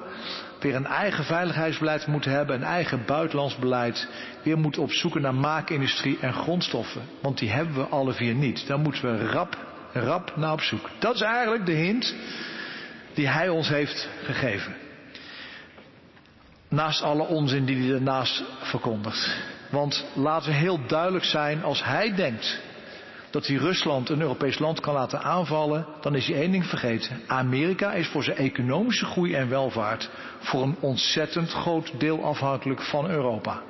B: weer een eigen veiligheidsbeleid moeten hebben, een eigen buitenlands beleid, weer moeten opzoeken naar maakindustrie en grondstoffen. Want die hebben we alle vier niet. Daar moeten we rap, rap naar op zoek. Dat is eigenlijk de hint die hij ons heeft gegeven. Naast alle onzin die hij daarnaast verkondigt. Want laten we heel duidelijk zijn, als hij denkt dat hij Rusland, een Europees land, kan laten aanvallen, dan is hij één ding vergeten. Amerika is voor zijn economische groei en welvaart voor een ontzettend groot deel afhankelijk van Europa.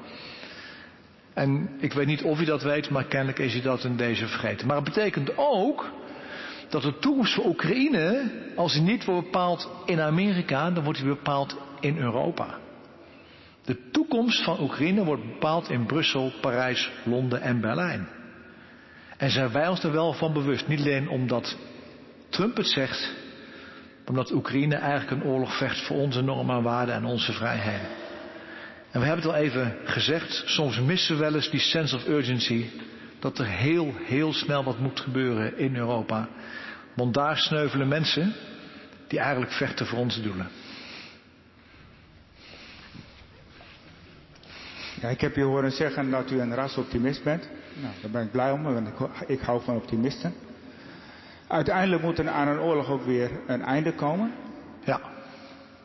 B: En ik weet niet of u dat weet, maar kennelijk is hij dat in deze vergeten. Maar het betekent ook dat de toekomst voor Oekraïne, als hij niet wordt bepaald in Amerika, dan wordt hij bepaald in Europa. De toekomst van Oekraïne wordt bepaald in Brussel, Parijs, Londen en Berlijn. En zijn wij ons er wel van bewust. Niet alleen omdat Trump het zegt, maar omdat Oekraïne eigenlijk een oorlog vecht voor onze normen en waarden en onze vrijheden. En we hebben het al even gezegd, soms missen we wel eens die sense of urgency. Dat er heel, heel snel wat moet gebeuren in Europa. Want daar sneuvelen mensen die eigenlijk vechten voor onze doelen.
L: Ja, ik heb je horen zeggen dat u een rasoptimist bent. Nou, daar ben ik blij om, want ik, ik hou van optimisten. Uiteindelijk moet er aan een oorlog ook weer een einde komen.
B: Ja.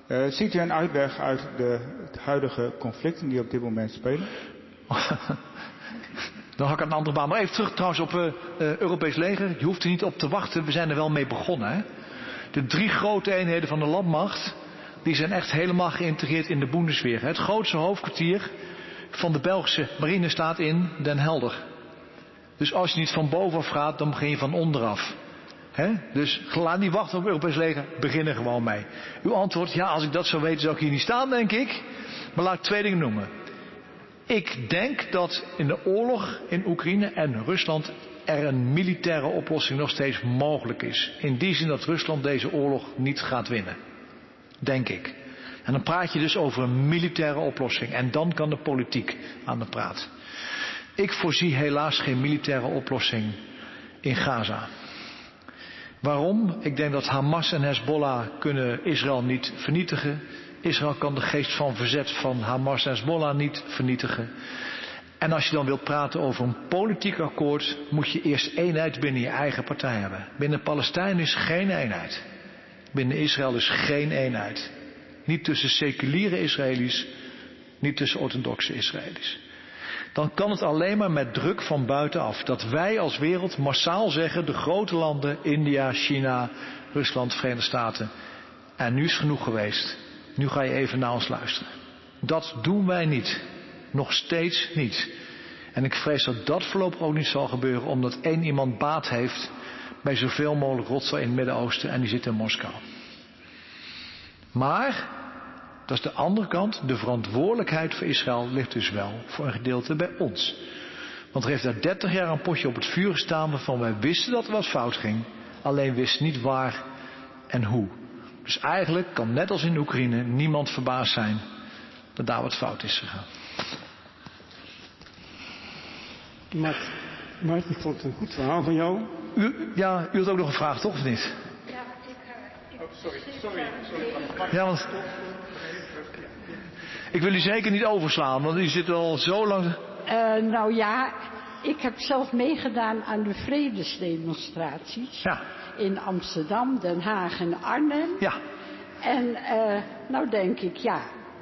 L: Uh, ziet u een uitweg uit de huidige conflicten die op dit moment spelen?
B: Dan had ik een andere baan. Maar even terug trouwens op uh, Europees leger. Je hoeft er niet op te wachten. We zijn er wel mee begonnen. Hè? De drie grote eenheden van de landmacht. Die zijn echt helemaal geïntegreerd in de Bundesweer. Het grootste hoofdkwartier van de Belgische marine staat in Den Helder. Dus als je niet van bovenaf gaat, dan begin je van onderaf. Dus laat niet wachten op het Europees leger, begin er gewoon mee. Uw antwoord, ja, als ik dat zou weten, zou ik hier niet staan, denk ik. Maar laat ik twee dingen noemen. Ik denk dat in de oorlog in Oekraïne en Rusland er een militaire oplossing nog steeds mogelijk is. In die zin dat Rusland deze oorlog niet gaat winnen. Denk ik. En dan praat je dus over een militaire oplossing. En dan kan de politiek aan de praat. Ik voorzie helaas geen militaire oplossing in Gaza. Waarom? Ik denk dat Hamas en Hezbollah kunnen Israël niet vernietigen. Israël kan de geest van verzet van Hamas en Hezbollah niet vernietigen. En als je dan wilt praten over een politiek akkoord, moet je eerst eenheid binnen je eigen partij hebben. Binnen Palestijn is geen eenheid. Binnen Israël is geen eenheid. Niet tussen seculiere Israëli's, niet tussen orthodoxe Israëli's. Dan kan het alleen maar met druk van buitenaf. Dat wij als wereld massaal zeggen, de grote landen, India, China, Rusland, Verenigde Staten. En nu is genoeg geweest. Nu ga je even naar ons luisteren. Dat doen wij niet. Nog steeds niet. En ik vrees dat dat voorlopig ook niet zal gebeuren, omdat één iemand baat heeft bij zoveel mogelijk rotzooi in het Midden-Oosten en die zit in Moskou. Maar, dat is de andere kant, de verantwoordelijkheid voor Israël ligt dus wel voor een gedeelte bij ons. Want er heeft daar 30 jaar een potje op het vuur gestaan waarvan wij wisten dat er wat fout ging, alleen wisten niet waar en hoe. Dus eigenlijk kan net als in Oekraïne niemand verbaasd zijn dat daar wat fout is gegaan.
M: Mart, Mart, ik vond het een goed verhaal van jou.
B: U, ja, u had ook nog een vraag, toch of niet?
M: sorry, sorry, sorry.
B: Ja, want ik wil u zeker niet overslaan, want u zit al zo lang.
N: Uh, nou ja, ik heb zelf meegedaan aan de vredesdemonstraties.
B: Ja.
N: In Amsterdam, Den Haag en Arnhem.
B: Ja.
N: En uh, nou denk ik, ja,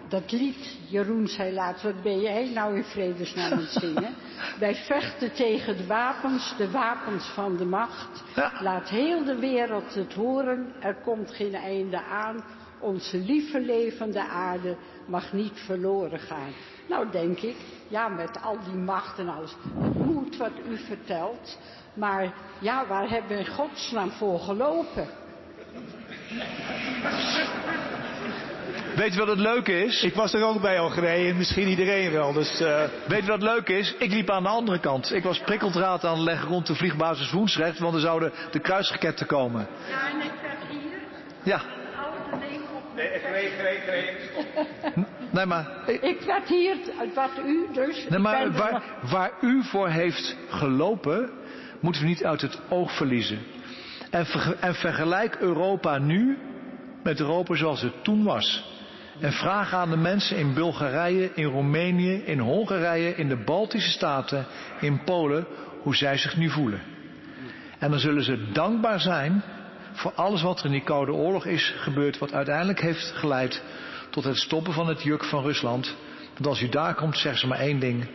N: dat lied, Jeroen zei laatst, wat ben jij nou in vredesnaam aan het zingen? Wij vechten tegen de wapens, de wapens van de macht.
B: Ja.
N: Laat heel de wereld het horen, er komt geen einde aan. Onze lieve levende aarde mag niet verloren gaan. Nou denk ik, ja met al die macht en alles, het moet wat u vertelt. Maar ja, waar hebben we in godsnaam voor gelopen?
B: Weet je wat het leuke is?
O: Ik was er ook bij al gereden, misschien iedereen wel. Dus, uh...
B: Weet je wat het leuke is? Ik liep aan de andere kant. Ik was prikkeldraad aan het leggen rond de vliegbasis Woensrecht, want er zouden de kruisraketten komen.
N: Ja, en ik werd hier.
B: Ja.
O: Nee, even nee, nee,
B: maar...
N: Ik, ik werd hier, wat u dus...
B: Nee, maar waar, waar u voor heeft gelopen, moeten we niet uit het oog verliezen. En, ver, en vergelijk Europa nu met Europa zoals het toen was. En vraag aan de mensen in Bulgarije, in Roemenië, in Hongarije, in de Baltische Staten, in Polen, hoe zij zich nu voelen. En dan zullen ze dankbaar zijn voor alles wat er in die Koude Oorlog is gebeurd, wat uiteindelijk heeft geleid tot het stoppen van het juk van Rusland. Want als u daar komt, zeggen ze maar één ding.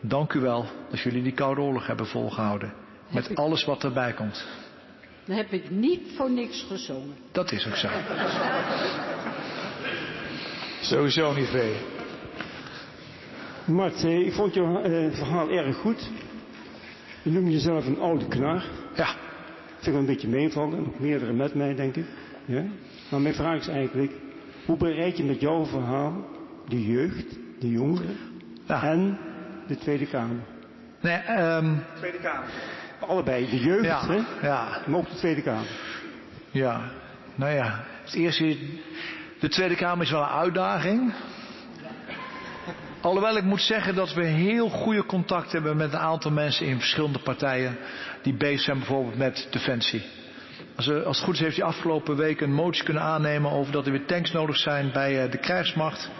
B: Dank u wel dat jullie die Koude Oorlog hebben volgehouden. Met alles wat erbij komt.
N: Dan heb ik niet voor niks gezongen.
B: Dat is ook zo.
O: Sowieso niet veel.
M: Mart, eh, ik vond jouw eh, verhaal erg goed. Je noemt jezelf een oude knar.
B: Ja.
M: Vind ik een beetje meevallen, meerdere met mij, denk ik. Ja? Maar mijn vraag is eigenlijk, hoe bereid je met jouw verhaal de jeugd, de jongeren en de Tweede Kamer?
B: Nee, ehm
A: Tweede Kamer.
M: Allebei, de jeugd,
B: Ja,
M: hè?
B: ja.
M: maar ook de Tweede Kamer.
B: Ja, nou ja. Het eerste, de Tweede Kamer is wel een uitdaging. Alhoewel ik moet zeggen dat we heel goede contact hebben met een aantal mensen in verschillende partijen die bezig zijn bijvoorbeeld met defensie. Als, er- als het goed is heeft hij afgelopen week een motie kunnen aannemen over dat er weer tanks nodig zijn bij eh, de krijgsmacht.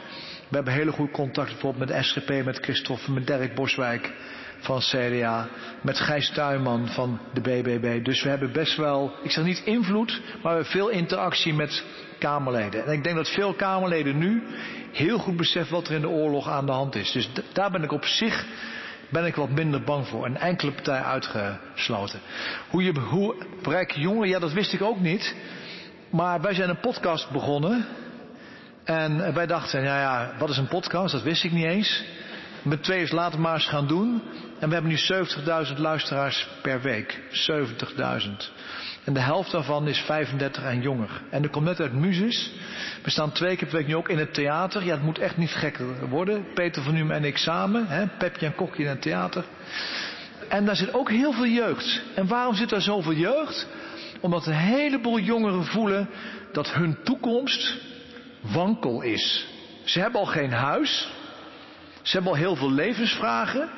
B: We hebben hele goede contact bijvoorbeeld met de SGP, met Christophe, met Dirk Boswijk van CDA, met Gijs Tuinman van de BBB. Dus we hebben best wel, ik zeg niet invloed, maar we hebben veel interactie met Kamerleden. En ik denk dat veel Kamerleden nu heel goed beseffen wat er in de oorlog aan de hand is. Dus daar ben ik op zich ben ik wat minder bang voor. Een enkele partij uitgesloten. Hoe je hoe bereik je jongeren, ja dat wist ik ook niet. Maar wij zijn een podcast begonnen. En wij dachten, ja ja, wat is een podcast? Dat wist ik niet eens. Met twee is later maar eens gaan doen. En we hebben nu 70.000 luisteraars per week. 70.000. En de helft daarvan is 35 en jonger. En dat komt net uit Muses. We staan twee keer per week nu ook in het theater. Ja, het moet echt niet gekker worden. Peter van Nuem en ik samen. Hè? Pepje en Kokje in het theater. En daar zit ook heel veel jeugd. En waarom zit daar zoveel jeugd? Omdat een heleboel jongeren voelen dat hun toekomst wankel is. Ze hebben al geen huis. Ze hebben al heel veel levensvragen.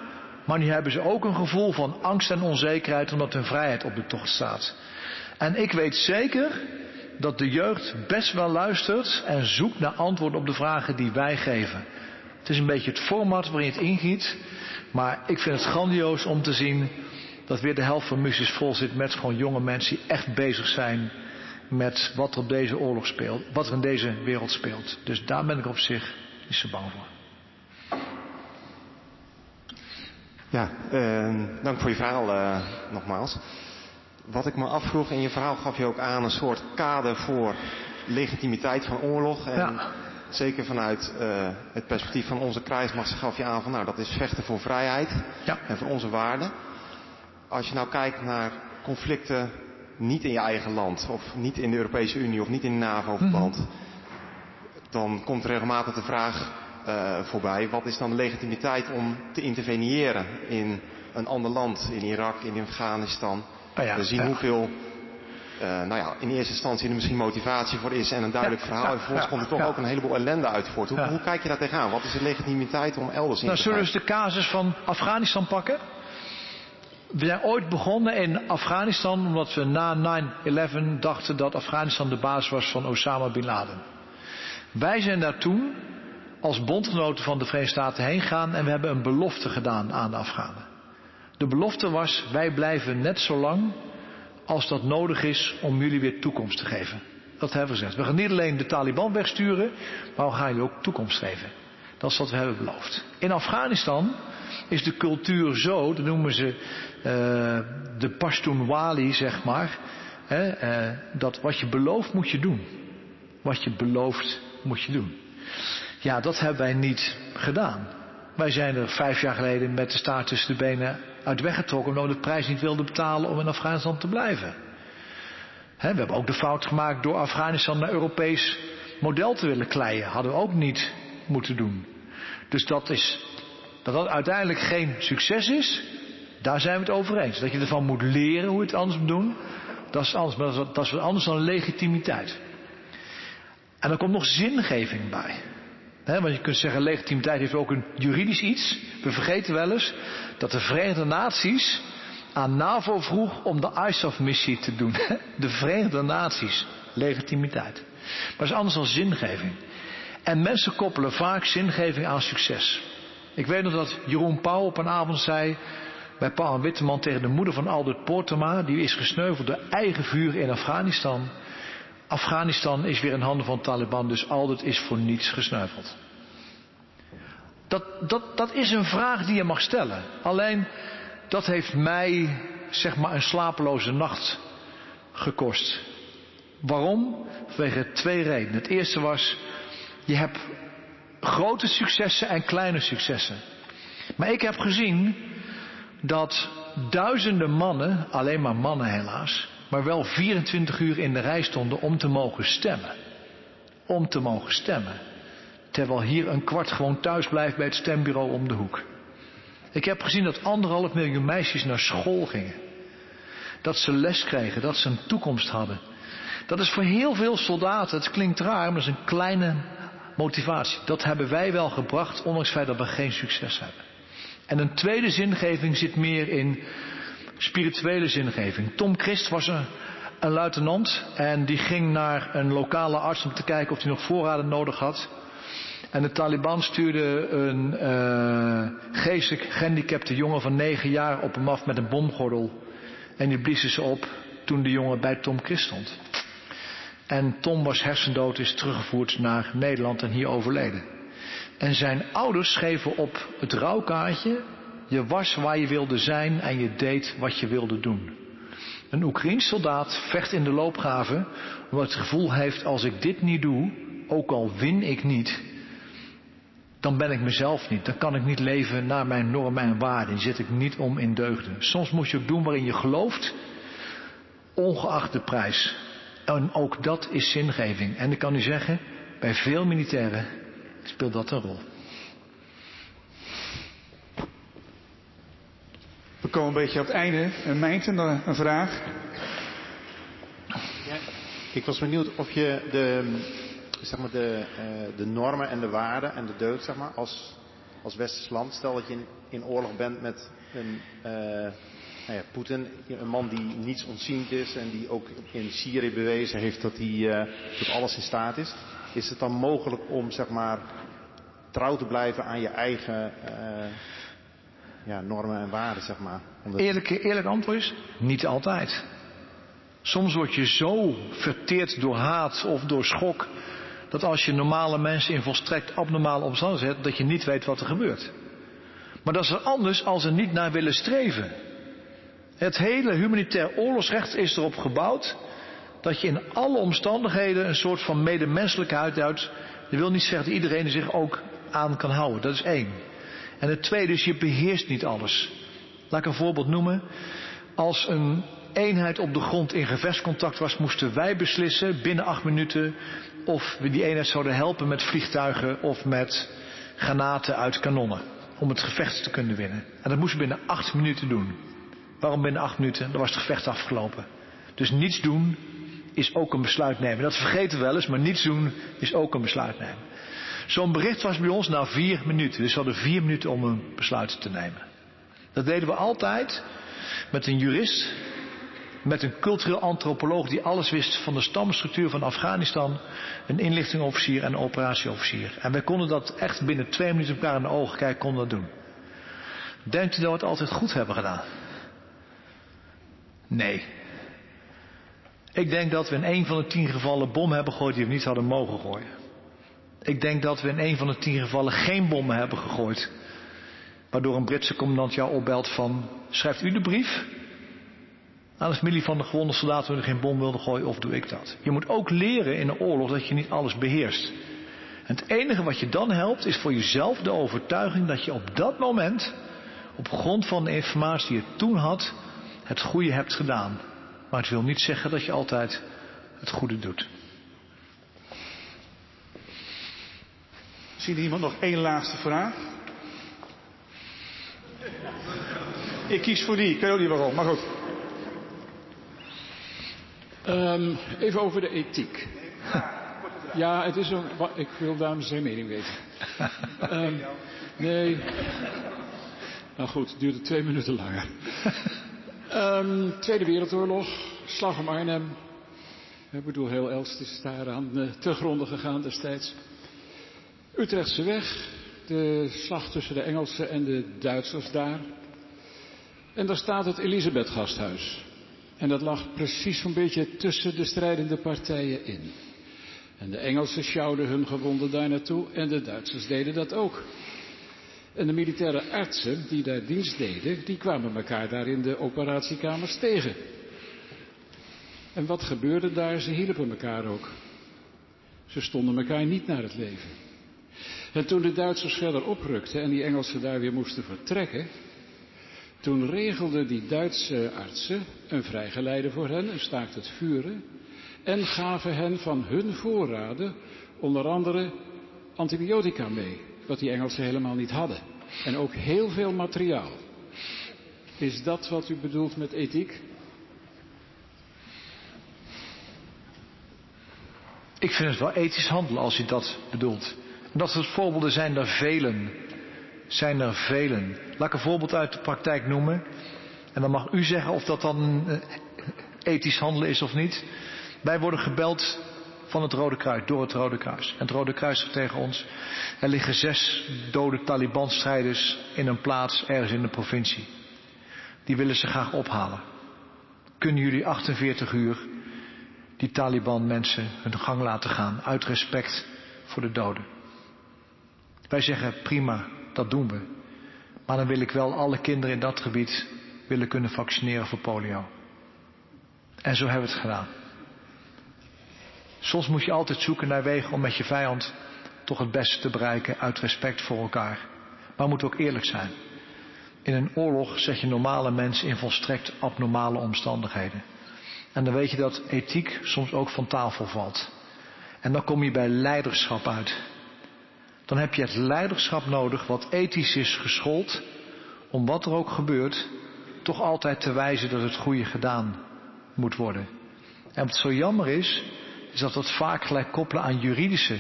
B: Maar nu hebben ze ook een gevoel van angst en onzekerheid omdat hun vrijheid op de tocht staat. En ik weet zeker dat de jeugd best wel luistert en zoekt naar antwoorden op de vragen die wij geven. Het is een beetje het format waarin het ingiet. Maar ik vind het grandioos om te zien dat weer de helft van Muses vol zit met gewoon jonge mensen die echt bezig zijn met wat er op deze oorlog speelt, wat er in deze wereld speelt. Dus daar ben ik op zich niet zo bang voor.
P: Ja, eh, dank voor je verhaal eh, nogmaals. Wat ik me afvroeg, in je verhaal gaf je ook aan een soort kader voor legitimiteit van oorlog. En
B: Ja.
P: zeker vanuit eh, het perspectief van onze krijgsmacht gaf je aan van nou dat is vechten voor vrijheid en voor onze waarden. Als je nou kijkt naar conflicten niet in je eigen land of niet in de Europese Unie of niet in NAVO-verband, dan komt er regelmatig de vraag eh, voorbij, wat is dan de legitimiteit om te interveneren in een ander land, in Irak, in Afghanistan. We zien
B: ja.
P: hoeveel, eh, nou ja, in eerste instantie er misschien motivatie voor is en een duidelijk
B: Ja,
P: verhaal. en vervolgens komt er toch ook een heleboel ellende uit voort. Hoe, kijk je daar tegenaan? Wat is de legitimiteit om elders in
B: Nou,
P: te
B: zullen we eens de casus van Afghanistan pakken? We zijn ooit begonnen in Afghanistan omdat we na 9-11 dachten dat Afghanistan de basis was van Osama Bin Laden. Wij zijn daar toen als bondgenoten van de Verenigde Staten heen gegaan en we hebben een belofte gedaan aan de Afghanen. De belofte was, wij blijven net zo lang als dat nodig is om jullie weer toekomst te geven. Dat hebben we gezegd. We gaan niet alleen de Taliban wegsturen, maar we gaan jullie ook toekomst geven. Dat is wat we hebben beloofd. In Afghanistan is de cultuur zo, dat noemen ze eh, de Pashtunwali, zeg maar. Hè, eh, dat wat je belooft moet je doen. Wat je belooft moet je doen. Ja, dat hebben wij niet gedaan. Wij zijn er vijf jaar geleden met de staart tussen de benen uit weggetrokken omdat we de prijs niet wilden betalen om in Afghanistan te blijven. We hebben ook de fout gemaakt door Afghanistan naar Europees model te willen kleien. Hadden we ook niet moeten doen. Dus dat is, dat dat uiteindelijk geen succes is, daar zijn we het over eens. Dat je ervan moet leren hoe je het anders moet doen, dat is, anders, maar dat is dat is wat anders dan legitimiteit. En er komt nog zingeving bij. Want je kunt zeggen, legitimiteit heeft ook een juridisch iets. We vergeten wel eens dat de Verenigde Naties aan NAVO vroeg om de ISAF-missie te doen. De Verenigde Naties, legitimiteit. Maar dat is anders dan zingeving. En mensen koppelen vaak zingeving aan succes. Ik weet nog dat Jeroen Pauw op een avond zei bij Paul Witteman tegen de moeder van Aldert Poortema, die is gesneuveld door eigen vuur in Afghanistan. Afghanistan is weer in handen van Taliban, dus Aldert is voor niets gesneuveld. Dat, dat, dat is een vraag die je mag stellen. Alleen, dat heeft mij zeg maar een slapeloze nacht gekost. Waarom? Vanwege twee redenen. Het eerste was, je hebt grote successen en kleine successen. Maar ik heb gezien dat duizenden mannen, alleen maar mannen helaas, maar wel 24 uur in de rij stonden om te mogen stemmen. Om te mogen stemmen. Terwijl hier een kwart gewoon thuis blijft bij het stembureau om de hoek. Ik heb gezien dat anderhalf miljoen meisjes naar school gingen. Dat ze les kregen, dat ze een toekomst hadden. Dat is voor heel veel soldaten, het klinkt raar, maar dat is een kleine motivatie. Dat hebben wij wel gebracht, ondanks het feit dat we geen succes hebben. En een tweede zingeving zit meer in spirituele zingeving. Tom Christ was een, luitenant en die ging naar een lokale arts om te kijken of hij nog voorraden nodig had. En de Taliban stuurde een uh, geestelijk gehandicapte jongen van negen jaar op hem af met een bomgordel. En die bliezen ze op toen de jongen bij Tom Christ stond. En Tom was hersendood, is teruggevoerd naar Nederland en hier overleden. En zijn ouders schreven op het rouwkaartje, je was waar je wilde zijn en je deed wat je wilde doen. Een Oekraïns soldaat vecht in de loopgave omdat het gevoel heeft, als ik dit niet doe, ook al win ik niet, dan ben ik mezelf niet. Dan kan ik niet leven naar mijn normen en waarden. Zet ik niet om in deugden. Soms moet je ook doen waarin je gelooft, ongeacht de prijs. En ook dat is zingeving. En ik kan u zeggen, bij veel militairen speelt dat een rol.
O: We komen een beetje op het einde. Mijnten, een vraag.
P: Ja, ik was benieuwd of je de, zeg maar de, uh, de normen en de waarden en de deugd, zeg maar, als, als westers land, stel dat je in, in oorlog bent met een, uh, nou ja, Poetin, een man die niets ontziend is en die ook in Syrië bewezen heeft dat hij tot alles in staat is. Is het dan mogelijk om, zeg maar, trouw te blijven aan je eigen ja, normen en waarden, zeg maar?
B: Omdat... Eerlijk, antwoord is, niet altijd. Soms word je zo verteerd door haat of door schok dat als je normale mensen in volstrekt abnormale omstandigheden zet, dat je niet weet wat er gebeurt. Maar dat is er anders als ze niet naar willen streven. Het hele humanitair oorlogsrecht is erop gebouwd dat je in alle omstandigheden een soort van medemenselijkheid uit. Dat wil niet zeggen dat iedereen er zich ook aan kan houden. Dat is één. En het tweede is, je beheerst niet alles. Laat ik een voorbeeld noemen. Als een eenheid op de grond in gevechtscontact was, moesten wij beslissen binnen acht minuten of we die eenheid zouden helpen met vliegtuigen of met granaten uit kanonnen. Om het gevecht te kunnen winnen. En dat moesten we binnen acht minuten doen. Waarom binnen acht minuten? Dan was het gevecht afgelopen. Dus niets doen is ook een besluit nemen. Dat vergeten we wel eens, maar niets doen is ook een besluit nemen. Zo'n bericht was bij ons na vier minuten. Dus we hadden vier minuten om een besluit te nemen. Dat deden we altijd met een jurist met een cultureel antropoloog die alles wist van de stamstructuur van Afghanistan, een inlichtingofficier en een operatieofficier. En wij konden dat echt binnen twee minuten elkaar in de ogen kijken, konden dat doen. Denkt u dat we het altijd goed hebben gedaan? Nee. Ik denk dat we in een van de tien gevallen bommen hebben gegooid die we niet hadden mogen gooien. Ik denk dat we in een van de tien gevallen geen bommen hebben gegooid. Waardoor een Britse commandant jou opbelt van, schrijft u de brief? aan de familie van de gewonde soldaat er geen bom wilde gooien, of doe ik dat? Je moet ook leren in een oorlog dat je niet alles beheerst. Het enige wat je dan helpt, is voor jezelf de overtuiging dat je op dat moment, op grond van de informatie die je toen had, het goede hebt gedaan. Maar het wil niet zeggen dat je altijd het goede doet.
O: Ziet iemand nog één laatste vraag? Ik kies voor die, ik weet ook niet waarom, maar goed.
Q: Um, even over de ethiek. Ja, het is een, ik wil dames zijn mening weten. Um, nee. Nou goed, het duurde twee minuten langer. Um, Tweede Wereldoorlog, slag om Arnhem. Ik bedoel, heel Elst is daar aan uh, te gronden gegaan destijds. Utrechtse weg, de slag tussen de Engelsen en de Duitsers daar. En daar staat het Elisabeth Gasthuis. En dat lag precies zo'n beetje tussen de strijdende partijen in. En de Engelsen sjouwden hun gewonden daar naartoe en de Duitsers deden dat ook. En de militaire artsen die daar dienst deden, die kwamen elkaar daar in de operatiekamers tegen. En wat gebeurde daar? Ze hielpen elkaar ook. Ze stonden elkaar niet naar het leven. En toen de Duitsers verder oprukten en die Engelsen daar weer moesten vertrekken, toen regelden die Duitse artsen een vrijgeleide voor hen, een staakt het vuren, en gaven hen van hun voorraden onder andere antibiotica mee, wat die Engelsen helemaal niet hadden. En ook heel veel materiaal. Is dat wat u bedoelt met ethiek?
B: Ik vind het wel ethisch handelen als u dat bedoelt. Dat soort voorbeelden zijn er velen. Zijn er velen. Laat ik een voorbeeld uit de praktijk noemen. En dan mag u zeggen of dat dan eh, ethisch handelen is of niet. Wij worden gebeld van het Rode Kruis, door het Rode Kruis. En het Rode Kruis zegt tegen ons, er liggen zes dode Taliban-strijders in een plaats ergens in de provincie. Die willen ze graag ophalen. Kunnen jullie 48 uur die Taliban mensen hun gang laten gaan uit respect voor de doden? Wij zeggen prima, dat doen we. Maar dan wil ik wel alle kinderen in dat gebied willen kunnen vaccineren voor polio. En zo hebben we het gedaan. Soms moet je altijd zoeken naar wegen om met je vijand toch het beste te bereiken uit respect voor elkaar. Maar we moeten ook eerlijk zijn. In een oorlog zet je normale mensen in volstrekt abnormale omstandigheden. En dan weet je dat ethiek soms ook van tafel valt. En dan kom je bij leiderschap uit. Dan heb je het leiderschap nodig wat ethisch is geschoold om wat er ook gebeurt, toch altijd te wijzen dat het goede gedaan moet worden. En wat zo jammer is, is dat het vaak gelijk koppelen aan juridische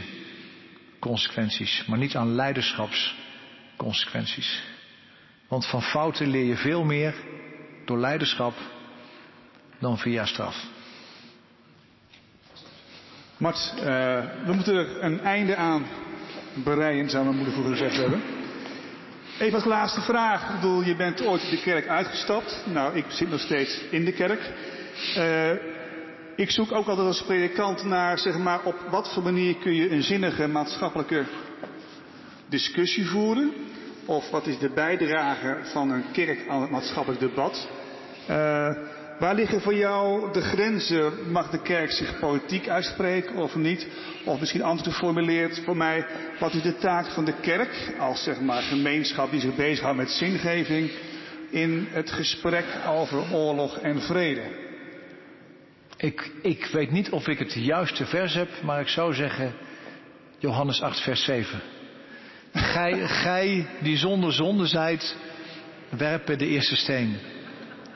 B: consequenties, maar niet aan leiderschapsconsequenties. Want van fouten leer je veel meer door leiderschap dan via straf.
A: Mart, uh, we moeten er een einde aan bereiden, zou mijn moeder vroeger gezegd hebben. Even als laatste vraag. Ik bedoel, je bent ooit de kerk uitgestapt. Nou, ik zit nog steeds in de kerk. Uh, ik zoek ook altijd als predikant naar, zeg maar, op wat voor manier kun je een zinnige maatschappelijke discussie voeren? Of wat is de bijdrage van een kerk aan het maatschappelijk debat? Uh, waar liggen voor jou de grenzen? Mag de kerk zich politiek uitspreken of niet? Of misschien anders geformuleerd voor mij, wat is de taak van de kerk als zeg maar gemeenschap die zich bezighoudt met zingeving in het gesprek over oorlog en vrede?
B: Ik, ik weet niet of ik het juiste vers heb, maar ik zou zeggen Johannes 8, vers 7. Gij, gij die zonder zonde zijt, werpen de eerste steen.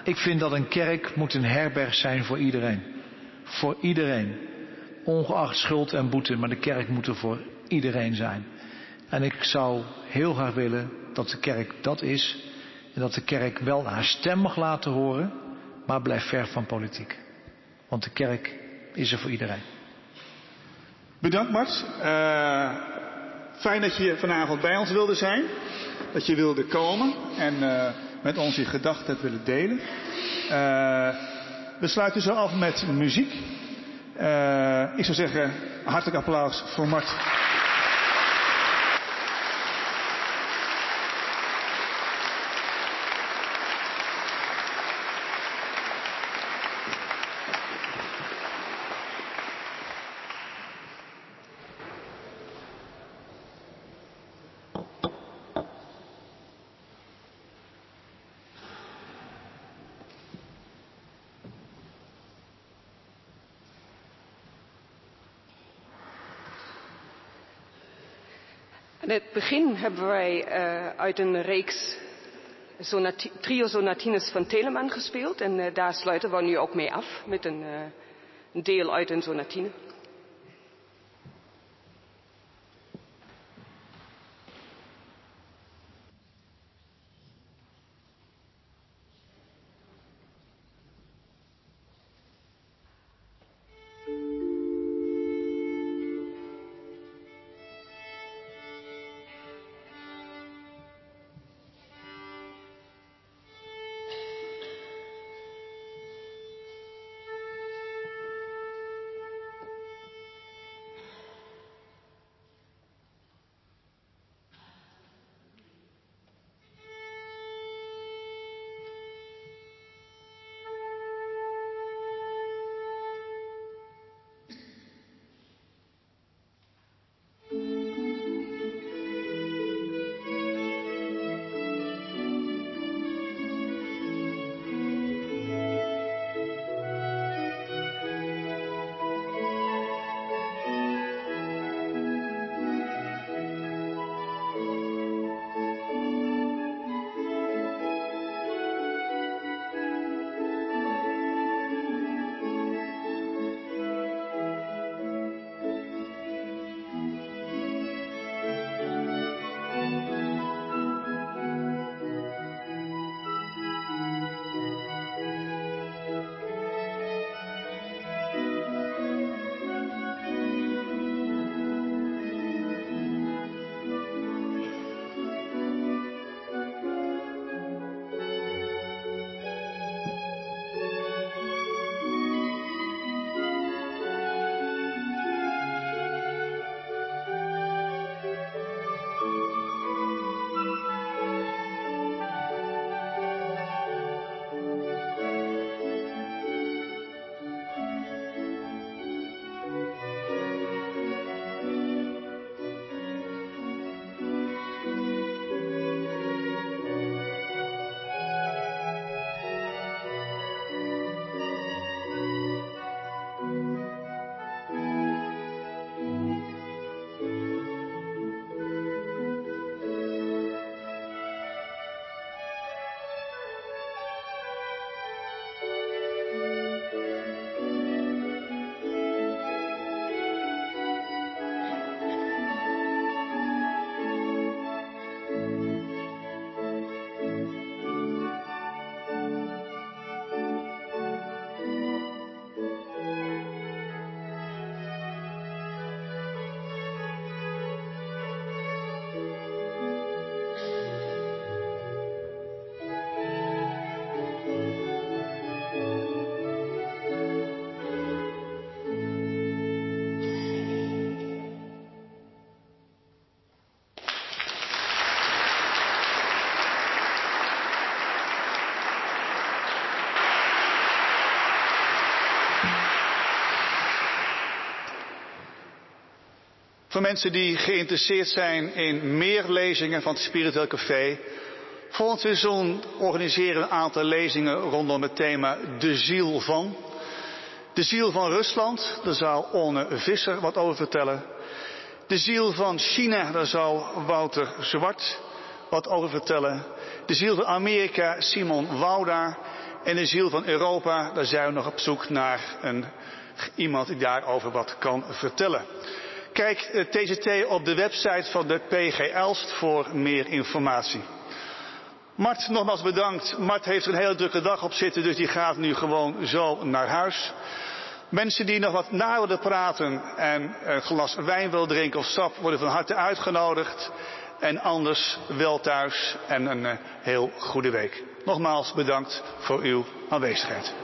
B: Ik vind dat een kerk moet een herberg zijn voor iedereen. Voor iedereen. Ongeacht schuld en boete, maar de kerk moet er voor iedereen zijn. En ik zou heel graag willen dat de kerk dat is. En dat de kerk wel haar stem mag laten horen, maar blijft ver van politiek. Want de kerk is er voor iedereen.
A: Bedankt Mart. Uh, fijn dat je vanavond bij ons wilde zijn. Dat je wilde komen en uh, met ons gedachten hebt willen delen. Uh, we sluiten zo af met muziek. ik zou zeggen, hartelijk applaus voor Mart.
C: In het begin hebben wij uh, uit een reeks sonati trio sonatines van Telemann gespeeld. En uh, daar sluiten we nu ook mee af met een, een deel uit een sonatine.
A: Voor mensen die geïnteresseerd zijn in meer lezingen van het Spiritueel Café. Volgend seizoen organiseren we een aantal lezingen rondom het thema De ziel van. De ziel van Rusland, daar zal Onne Visser wat over vertellen. De ziel van China, daar zal Wouter Zwart wat over vertellen. De ziel van Amerika, Simon Wouda. En de ziel van Europa, daar zijn we nog op zoek naar een, iemand die daarover wat kan vertellen. Kijk eh, TCT op de website van de PG Elst voor meer informatie. Mart, nogmaals bedankt. Mart heeft er een hele drukke dag op zitten, dus die gaat nu gewoon zo naar huis. Mensen die nog wat na willen praten en een glas wijn willen drinken of sap, worden van harte uitgenodigd. En anders wel thuis en een eh, heel goede week. Nogmaals bedankt voor uw aanwezigheid.